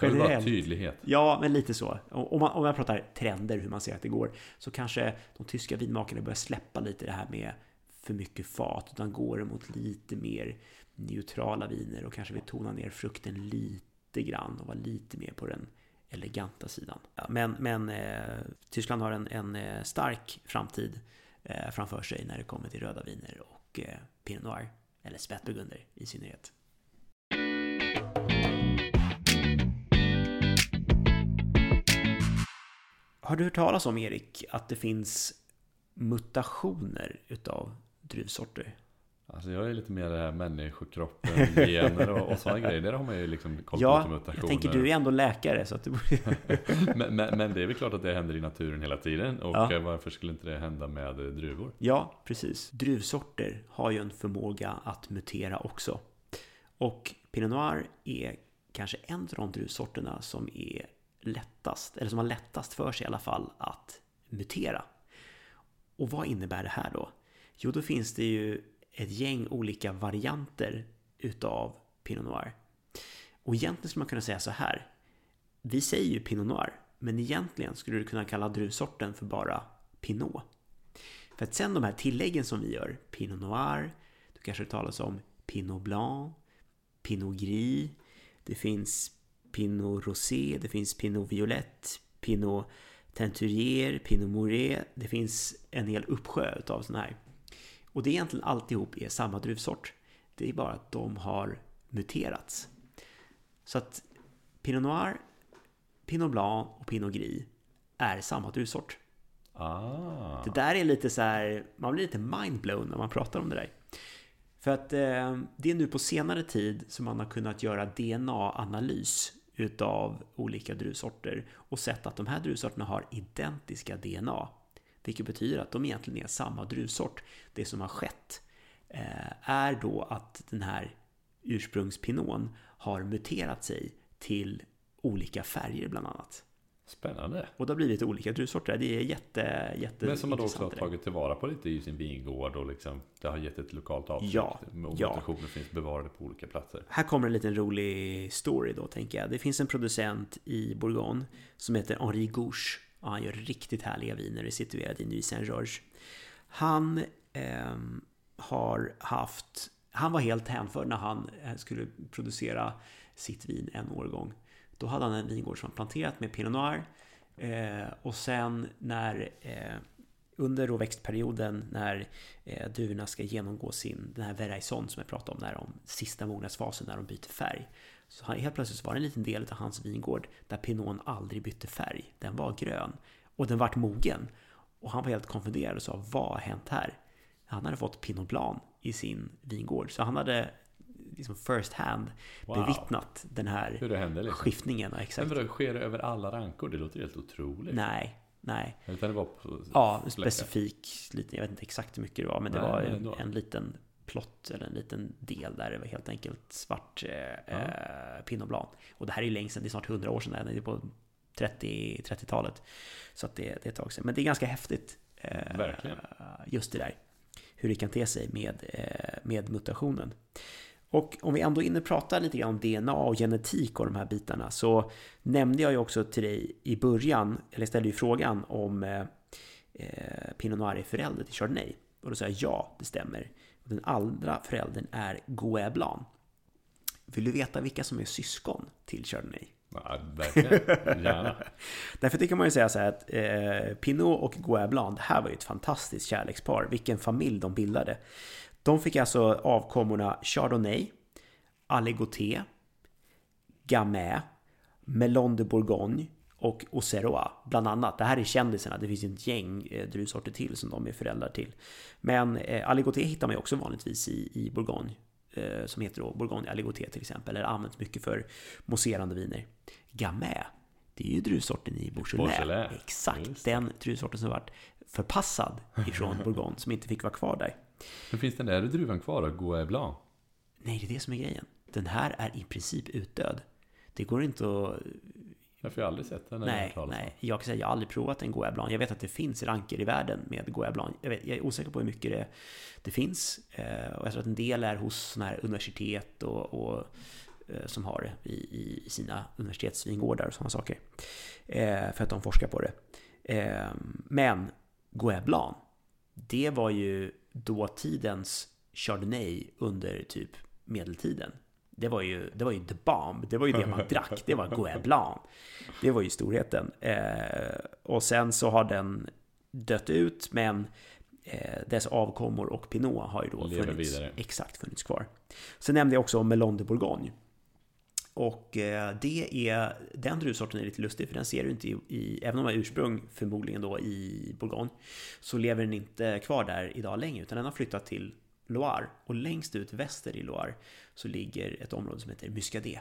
bara tydlighet. Ja, men lite så. Om man, om man pratar trender, hur man ser att det går, så kanske de tyska vinmakarna börjar släppa lite det här med för mycket fat, utan går mot lite mer neutrala viner och kanske vill tona ner frukten lite grann och vara lite mer på den eleganta sidan. Men men eh, Tyskland har en, en eh, stark framtid eh, framför sig när det kommer till röda viner och eh, Pinot Noir, eller Spätburgunder i synnerhet. Har du hört talas om, Erik, att det finns mutationer utav druvsorter? Alltså jag är lite mer det här människokroppen, gener och, och sådana grejer. Där har man ju liksom koll på Ja, mutationer. jag tänker du är ändå läkare så att du borde... men, men, men det är väl klart att det händer i naturen hela tiden. Och Ja. eh, varför skulle inte det hända med eh, druvor? Ja, precis. Druvsorter har ju en förmåga att mutera också. Och Pinot Noir är kanske en av de druvsorterna som är lättast, eller som har lättast för sig i alla fall, att mutera. Och vad innebär det här då? Jo, då finns det ju ett gäng olika varianter utav Pinot Noir. Och egentligen skulle man kunna säga så här. Vi säger ju Pinot Noir, men egentligen skulle du kunna kalla druvsorten för bara Pinot. För att sen de här tilläggen som vi gör, Pinot Noir, du kanske det talas om Pinot Blanc, Pinot Gris, det finns Pinot Rosé, det finns Pinot Violette, Pinot Teinturier, Pinot Mouré, det finns en hel uppsjö utav sådana här. Och det är egentligen alltihop är samma druvsort. Det är bara att de har muterats. Så att Pinot Noir, Pinot Blanc och Pinot Gris är samma druvsort. Ah, Det där är lite så här, man blir lite mindblown när man pratar om det där. För att eh, det är nu på senare tid som man har kunnat göra DNA-analys utav olika druvsorter och sett att de här druvsorterna har identiska DNA. Vilket betyder att de egentligen är samma druvsort. Det som har skett eh, är då att den här ursprungspinon har muterat sig till olika färger bland annat spännande. Och det har blivit olika druvsorter. Det är jätte, jätte Men som man då också har tagit tillvara på lite i sin vingård och liksom det har gett ett lokalt avtryck. Ja, Och ja. mutationer finns bevarade på olika platser. Här kommer en liten rolig story då, tänker jag. Det finns en producent i Bourgogne som heter Henri Gouche. Och han gör riktigt härliga viner, är situerad i Nuit Saint-Georges. Han ehm, har haft... Han var helt hänförd när han eh, skulle producera sitt vin en årgång. Då hade han en vingård som han planterat med Pinot Noir. Eh, och sen när... Eh, under då växtperioden när eh, duvorna ska genomgå sin, den här veraison som jag pratade om, när de sista mognadsfasen när de byter färg. Så han, helt plötsligt var det en liten del av hans vingård där pinot aldrig bytte färg. Den var grön och den vart mogen. Och han var helt konfunderad och sa vad har hänt här? Han hade fått Pinot Blanc i sin vingård. Så han hade liksom first hand Wow. bevittnat den här Hur det händer liksom. skiftningen. Ja, Men exakt. vadå, sker det över alla rankor? Det låter helt otroligt. Nej, nej. Utan det var på Ja, specifik, liten, jag vet inte exakt hur mycket det var, men det Nej, var men en, liten plott eller en liten del där det var helt enkelt svart eh, eh, Pinot Blanc. Och det här är ju länge sedan, det är snart 100 år sedan, det är på 30, 30-talet. Så att det, det är ett tag sedan. Men det är ganska häftigt. Eh, Verkligen. Just det där. Hur det kan te sig med, eh, med mutationen. Och om vi ändå inne pratar lite grann om DNA och genetik och de här bitarna så nämnde jag ju också till dig i början, eller ställde ju frågan om eh, eh Pinot Noir är förälder till Chardonnay. Och då sa jag ja, det stämmer. Och den andra föräldern är Gouais Blanc. Vill du veta vilka som är syskon till Chardonnay? Ja, verkligen. Gärna. Därför tycker man ju säga så här att eh, Pinot och Gouais Blanc, det här var ju ett fantastiskt kärlekspar. Vilken familj de bildade. De fick alltså avkommorna Chardonnay, Aligoté, Gamay, Melon de Bourgogne och Auxerrois, bland annat. Det här är kändisarna, det finns ett gäng eh, druvsorter till som de är föräldrar till. Men eh, Aligoté hittar man ju också vanligtvis i, i Bourgogne, eh, som heter då Bourgogne Aligoté till exempel, eller används mycket för mousserande viner. Gamay, det är ju druvsorten i Beaujolais. Beaujolais. Exakt, den druvsorten som varit förpassad ifrån Bourgogne, som inte fick vara kvar där. Men finns den där druvan kvar då, Gouais Blanc? Nej, det är det som är grejen. Den här är i princip utdöd. Det går inte att... Jag har aldrig sett den. Nej, nej. Jag kan säga jag har aldrig provat en Gouais Blanc. Jag vet att det finns ranker i världen med Gouais Blanc. Jag, vet, jag är osäker på hur mycket det, det finns. Eh, och jag tror att en del är hos sådana här universitet och, och eh, som har det i, i sina universitetsvingårdar och sådana saker. Eh, för att de forskar på det. men Gouais Blanc, det var ju dåtidens Chardonnay under typ medeltiden. Det var ju, det var ju The Bomb, det var ju det man drack, det var Gouais Blanc. Det var ju storheten. Eh, och sen så har den dött ut, men eh, dess avkommor och Pinot har ju då Lever funnits, vidare. exakt funnits kvar. Sen nämnde jag också Melon de Bourgogne. Och eh, det är, den druvsorten är lite lustig för den ser du inte i, i, även om den har ursprung förmodligen då i Bourgogne, så lever den inte kvar där idag längre utan den har flyttat till Loire. Och längst ut väster i Loire så ligger ett område som heter Muscadet.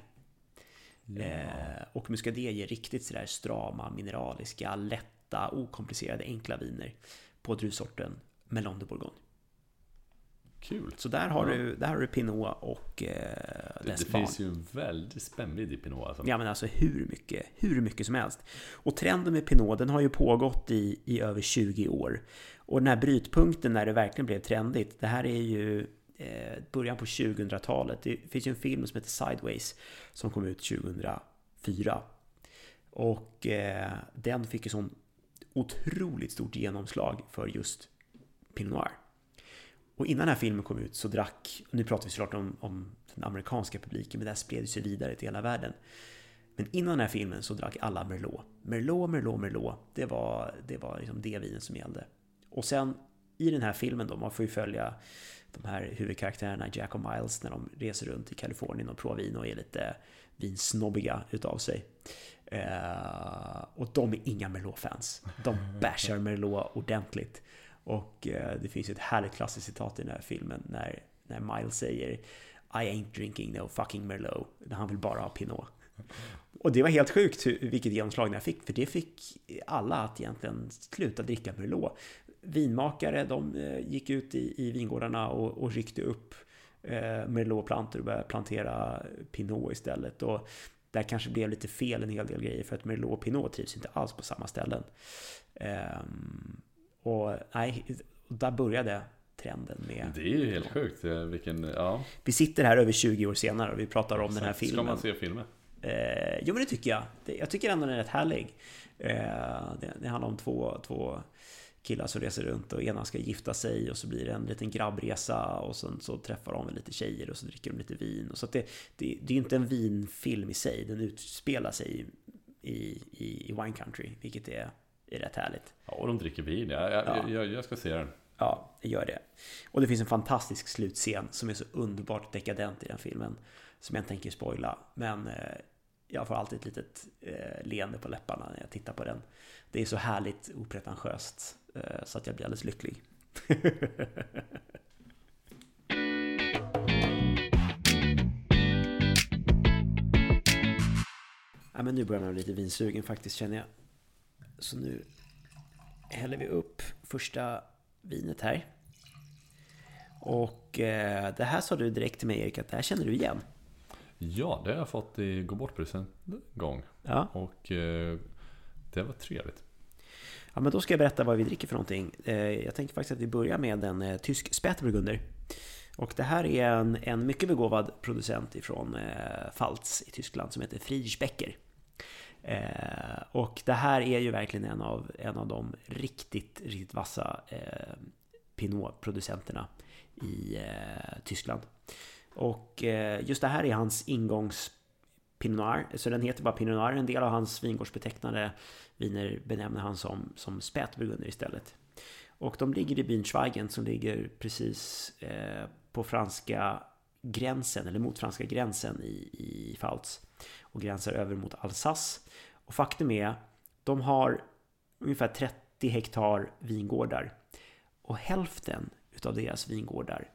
Ja. Eh, och Muscadet ger riktigt sådär strama, mineraliska, lätta, okomplicerade, enkla viner på druvsorten Melon de Bourgogne. Kul. Så där har, ja. du, där har du Pinot och eh, Det, det finns ju en väldig spännvidd i Pinot. Alltså. Ja men alltså hur mycket, hur mycket som helst. Och trenden med Pinot den har ju pågått i, i över 20 år. Och den här brytpunkten när det verkligen blev trendigt, det här är ju eh, början på 2000-talet. Det finns ju en film som heter Sideways som kom ut 2004. Och eh, den fick ju sån otroligt stort genomslag för just Pinot Noir. Och innan den här filmen kom ut så drack, nu pratar vi såklart om, om den amerikanska publiken, men det här spred sig vidare till hela världen. Men innan den här filmen så drack alla Merlot. Merlot, Merlot, Merlot. Det var det, var liksom det vinen som gällde. Och sen i den här filmen då, man får ju följa de här huvudkaraktärerna Jack och Miles när de reser runt i Kalifornien och provar vin och är lite vinsnobbiga utav sig. Eh, och de är inga Merlot-fans. De bashar Merlot ordentligt. Och eh, det finns ett härligt klassiskt citat i den här filmen när, när Miles säger I ain't drinking no fucking Merlot. När han vill bara ha Pinot. Och det var helt sjukt vilket genomslag den här fick, för det fick alla att egentligen sluta dricka Merlot. Vinmakare, de eh, gick ut i, i vingårdarna och, och ryckte upp eh, Merlot-plantor och började plantera Pinot istället. Och där kanske blev lite fel en hel del grejer för att Merlot och Pinot trivs inte alls på samma ställen. Um, och nej, där började trenden med... Det är ju helt sjukt. Vilken, ja. Vi sitter här över 20 år senare och vi pratar om den här filmen. Ska man se filmen? Eh, jo men det tycker jag. Jag tycker ändå den är rätt härlig. Eh, det, det handlar om två, två killar som reser runt och ena ska gifta sig och så blir det en liten grabbresa och sen så träffar de lite tjejer och så dricker de lite vin. Och så det, det, det är inte en vinfilm i sig, den utspelar sig i, i, i wine country, vilket är är rätt härligt. Ja, och de dricker vin. Jag, jag, ja. jag, jag ska se den. Ja, gör det. Och det finns en fantastisk slutscen som är så underbart dekadent i den filmen. Som jag inte tänker spoila. Men eh, jag får alltid ett litet eh, leende på läpparna när jag tittar på den. Det är så härligt opretentiöst. Eh, så att jag blir alldeles lycklig. ja, men nu börjar man bli lite vinsugen faktiskt känner jag. Så nu häller vi upp första vinet här. Och eh, det här sa du direkt till mig Erik att det här känner du igen. Ja, det har jag fått i gå bort gång. Ja. Och eh, det var trevligt. Ja, men då ska jag berätta vad vi dricker för någonting. Eh, jag tänker faktiskt att vi börjar med en tysk Spätburgunder. Och det här är en, en mycket begåvad producent ifrån Pfalz i Tyskland som heter Friedrichsbecker. Eh, och det här är ju verkligen en av, en av de riktigt, riktigt vassa eh, Pinot-producenterna i eh, Tyskland. Och eh, just det här är hans ingångs Pinot Noir, så den heter bara Pinot Noir. En del av hans vingårdsbetecknade viner benämner han som, som spätburgunder istället. Och de ligger i byn Schweigen som ligger precis eh, på franska gränsen, eller mot franska gränsen i, i Pfalz. Och gränsar över mot Alsace. Och faktum är, de har ungefär 30 hektar vingårdar. Och hälften utav deras vingårdar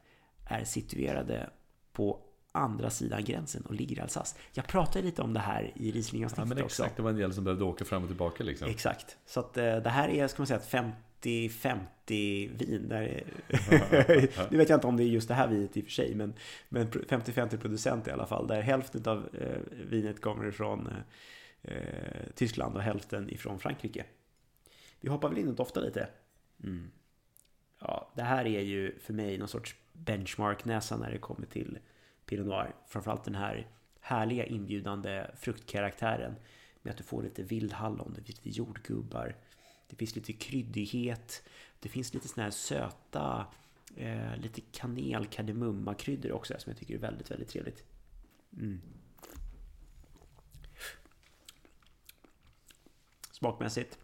är situerade på andra sidan gränsen och ligger i Alsace. Jag pratade lite om det här i Riesling-avsnittet ja, men exakt, också. det var en del som behövde åka fram och tillbaka liksom. Exakt. Så att eh, det här är, ska man säga, ett 50-50 vin. Där, nu vet jag inte om det är just det här vinet i och för sig, men, men 50-50 producent i alla fall. Där hälften av eh, vinet kommer ifrån eh, Tyskland och hälften ifrån Frankrike. Vi hoppar väl in och doftar lite. Mm. Ja, det här är ju för mig någon sorts benchmark-näsa när det kommer till Pinot Noir. Framförallt den här härliga inbjudande fruktkaraktären med att du får lite vildhallon, lite jordgubbar, det finns lite kryddighet, det finns lite sådana här söta, eh, lite kanel, kardemumma kryddor också som jag tycker är väldigt, väldigt trevligt. Mm. Smakmässigt,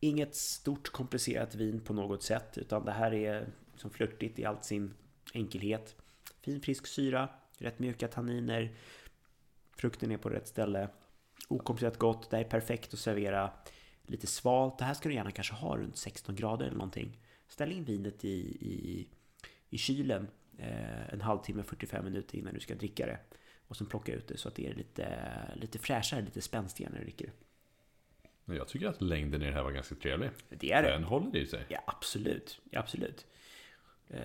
inget stort komplicerat vin på något sätt, utan det här är som flörtigt i all sin enkelhet. Fin frisk syra, rätt mjuka tanniner, frukten är på rätt ställe, okomplicerat gott, det här är perfekt att servera lite svalt. Det här ska du gärna kanske ha runt 16 grader eller någonting. Ställ in vinet i, i, i kylen eh, en halvtimme, 45 minuter innan du ska dricka det. Och sen plocka ut det så att det är lite, lite fräschare, lite spänstigare när du dricker det. Jag tycker att längden i det här var ganska trevlig. Det är det. Den håller i sig. Ja, absolut. Ja, absolut. Eh,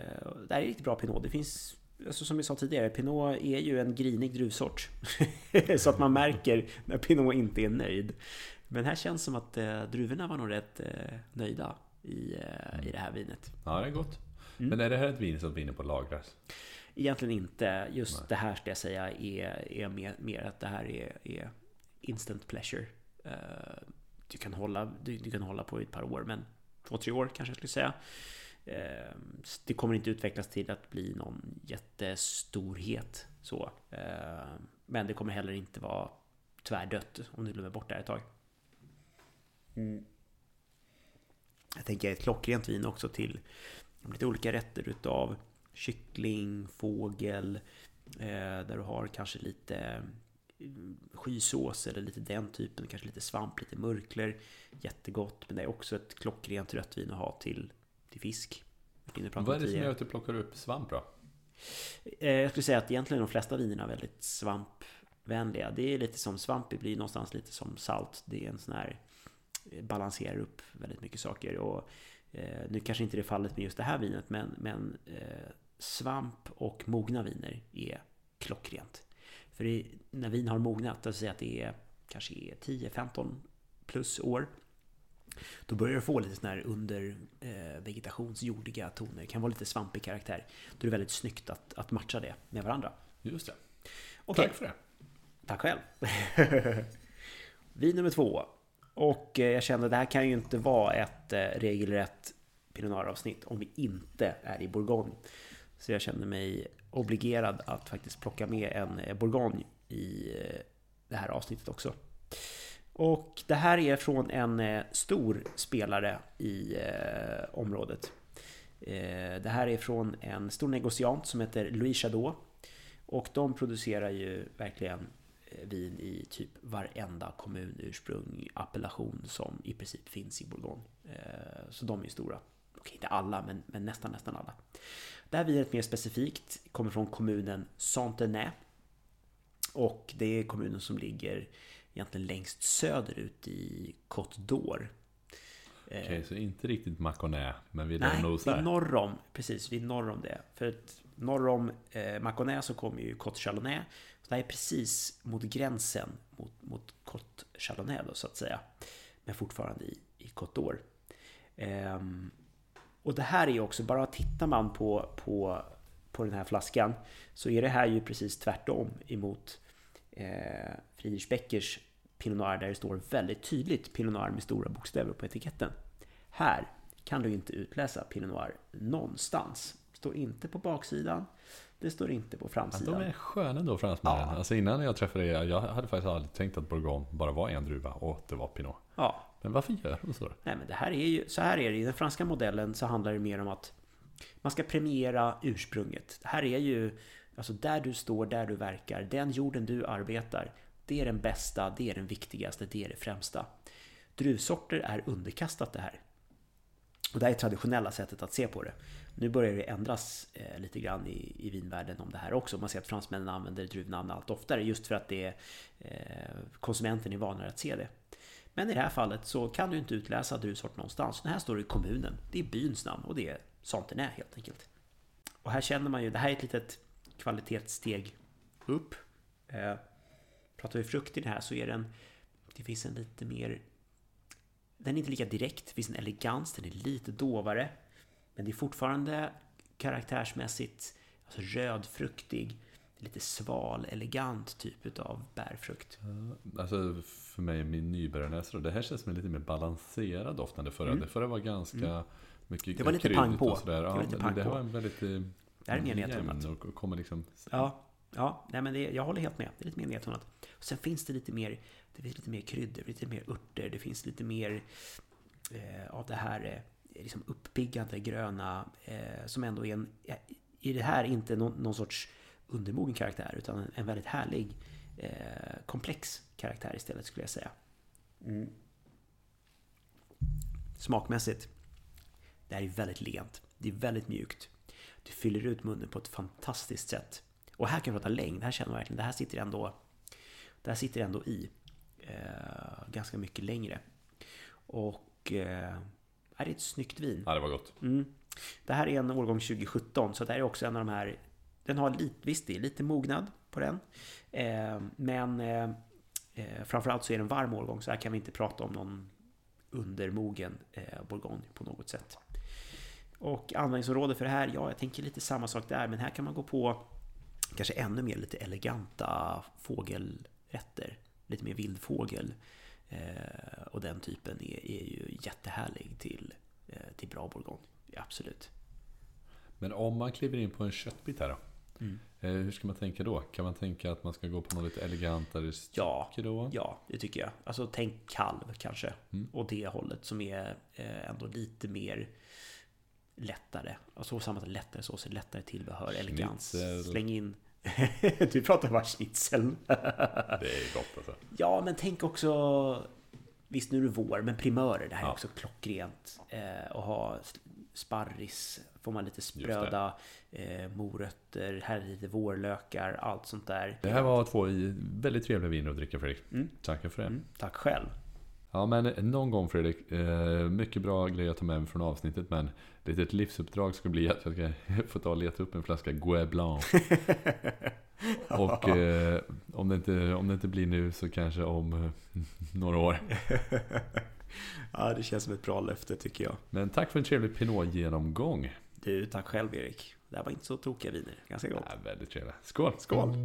det här är riktigt bra Pinot. Det finns, alltså som jag sa tidigare, Pinot är ju en grinig druvsort. så att man märker när Pinot inte är nöjd. Men här känns som att eh, druvorna var nog rätt eh, nöjda i, eh, i det här vinet. Ja, det är gott. Mm. Men är det här ett vin som vinner på lagras? Egentligen inte. Just Nej. det här ska jag säga är, är mer, mer att det här är, är instant pleasure. Uh, du, kan hålla, du, du, kan hålla på i ett par år, men två, tre år kanske jag skulle säga. Uh, det kommer inte utvecklas till att bli någon jättestorhet. Så. Uh, men det kommer heller inte vara tvärdött om du glömmer bort det här ett tag. Mm. Jag tänker ett klockrent vin också till lite olika rätter utav kyckling, fågel, eh, där du har kanske lite mm, skysås eller lite den typen, kanske lite svamp, lite mörkler. Jättegott, men det är också ett klockrent rött vin att ha till, till fisk. Vad är det som gör att du plockar upp svamp då? Eh, jag skulle säga att egentligen de flesta vinerna är väldigt svampvänliga. Det är lite som svamp, det blir någonstans lite som salt. Det är en sån här eh, balanserar upp väldigt mycket saker. Och Eh, nu kanske inte det är fallet med just det här vinet, men, men eh, svamp och mogna viner är klockrent. För det, när vin har mognat, alltså att det är kanske 10-15 plus år, då börjar du få lite sådana här under eh, vegetationsjordiga toner. Det kan vara lite svampig karaktär. Då är det väldigt snyggt att, att matcha det med varandra. Just det. Okay. Tack för det. Tack själv. Vin nummer två. Och eh, jag kände att det här kan ju inte vara ett eh, regelrätt Pinot Noir-avsnitt om vi inte är i Bourgogne. Så jag kände mig obligerad att faktiskt plocka med en eh, Bourgogne i det här avsnittet också. Och det här är från en stor spelare i området. Det här är från en stor negociant som heter Louis Chadot. Och de producerar ju verkligen vin i typ varenda kommunursprung, appellation som i princip finns i Bourgogne. Eh, så de är stora. Okej, inte alla, men, men nästan, nästan alla. Det här vinet mer specifikt kommer från kommunen Santenay. Och det är kommunen som ligger egentligen längst söderut i Côte d'Or. Okej, okay, så inte riktigt Maconnais, men vi är där nosar? Nej, norr om, precis, vi är norr om det. För att norr om eh, Maconnais så kommer ju Côte Chalonnais det här är precis mot gränsen mot, mot Côte Chardonnay då, så att säga. Men fortfarande i, i Côte d'Or. Ehm, och det här är ju också, bara tittar man på, på, på den här flaskan så är det här ju precis tvärtom emot eh, Friedrich Beckers Pinot Noir där det står väldigt tydligt Pinot Noir med stora bokstäver på etiketten. Här kan du inte utläsa Pinot Noir någonstans. Det står inte på baksidan. Det står inte på framsidan. de är sköna då fransmännen. Ja. Alltså innan jag träffade er, jag hade faktiskt aldrig tänkt att Bourgogne bara var en druva och att det var Pinot. Ja, Men varför gör de så? Nej men det här är ju, så här är det. I den franska modellen så handlar det mer om att man ska premiera ursprunget. Det här är ju, alltså där du står, där du verkar, den jorden du arbetar. Det är den bästa, det är den viktigaste, det är det främsta. Druvsorter är underkastat det här. Och det här är traditionella sättet att se på det. Nu börjar det ändras eh, lite grann i, i vinvärlden om det här också. Man ser att fransmännen använder druvnamn allt oftare just för att det är, eh, konsumenten är vanare att se det. Men i det här fallet så kan du inte utläsa druvsort någonstans. Den här står i kommunen. Det är byns namn och det är Santenay helt enkelt. Och här känner man ju, det här är ett litet kvalitetssteg upp. Eh, pratar vi frukt i det här så är den, det finns en lite mer, den är inte lika direkt, det finns en elegans, den är lite dovare. Men det är fortfarande karaktärsmässigt alltså rödfruktig, lite sval, elegant typ av bärfrukt. Alltså för mig, min nybörjarnäsa det här känns som en lite mer balanserad doft än det förra. Det förra var ganska mycket Mm. Det var lite kryddigt pang på. och sådär. Det var lite pang det på. har en väldigt eh, Det här är mer jämn och kommer liksom... Ja, ja nej men det, jag håller helt med. Det är lite mer nedtonat. Och sen finns det lite mer, det finns lite mer kryddor, lite mer örter, det finns lite mer eh, av det här eh, liksom uppiggande gröna eh, som ändå är en, eh, i det här inte någon, någon sorts undermogen karaktär utan en, en väldigt härlig eh, komplex karaktär istället skulle jag säga. Mm. Smakmässigt, det här är väldigt lent. Det är väldigt mjukt. Du fyller ut munnen på ett fantastiskt sätt. Och här kan vi prata längd. Här känner man verkligen, det här sitter ändå, det här sitter ändå i eh, ganska mycket längre. Och eh, är det ett snyggt vin. Ja, det var gott. Mm. Det här är en årgång 2017, så det här är också en av de här... Den har lite, visst det är lite mognad på den. Eh, men eh, eh, framförallt så är det en varm årgång, så här kan vi inte prata om någon undermogen eh, bourgogne på något sätt. Och användningsområde för det här, ja jag tänker lite samma sak där, men här kan man gå på kanske ännu mer lite eleganta fågelrätter. Lite mer vildfågel. Eh, och den typen är, är ju jättehärlig till, eh, till bra bourgogne. Ja, absolut. Men om man kliver in på en köttbit här då? Mm. Eh, hur ska man tänka då? Kan man tänka att man ska gå på något lite elegantare Ja, stycke då? ja, det tycker jag. Alltså tänk kalv kanske. Mm. Och det hållet som är eh, ändå lite mer lättare. Alltså samma lättare sås, lättare tillbehör, elegans. Släng in... du pratar bara schnitzel. Det är gott alltså. Ja, men tänk också... Visst, nu är det vår, men primörer. Det här är Ja. också klockrent. Eh, och ha sparris. Får man lite spröda eh, morötter. Här är lite vårlökar. Allt sånt där. Det här var två väldigt trevliga viner att dricka Fredrik. Mm. Tackar för det. Mm, tack själv. Ja men någon gång Fredrik, eh, mycket bra grejer att ta med mig från avsnittet men litet livsuppdrag ska bli att jag ska få ta och leta upp en flaska Gouet Blanc. Och eh, om, det inte, om det inte blir nu så kanske om eh, några år. Ja, det känns som ett bra löfte tycker jag. Men tack för en trevlig Pinot-genomgång. Du, tack själv Erik. Det här var inte så tokiga viner. Ganska gott. Ja, väldigt trevligt. Skål! Skål!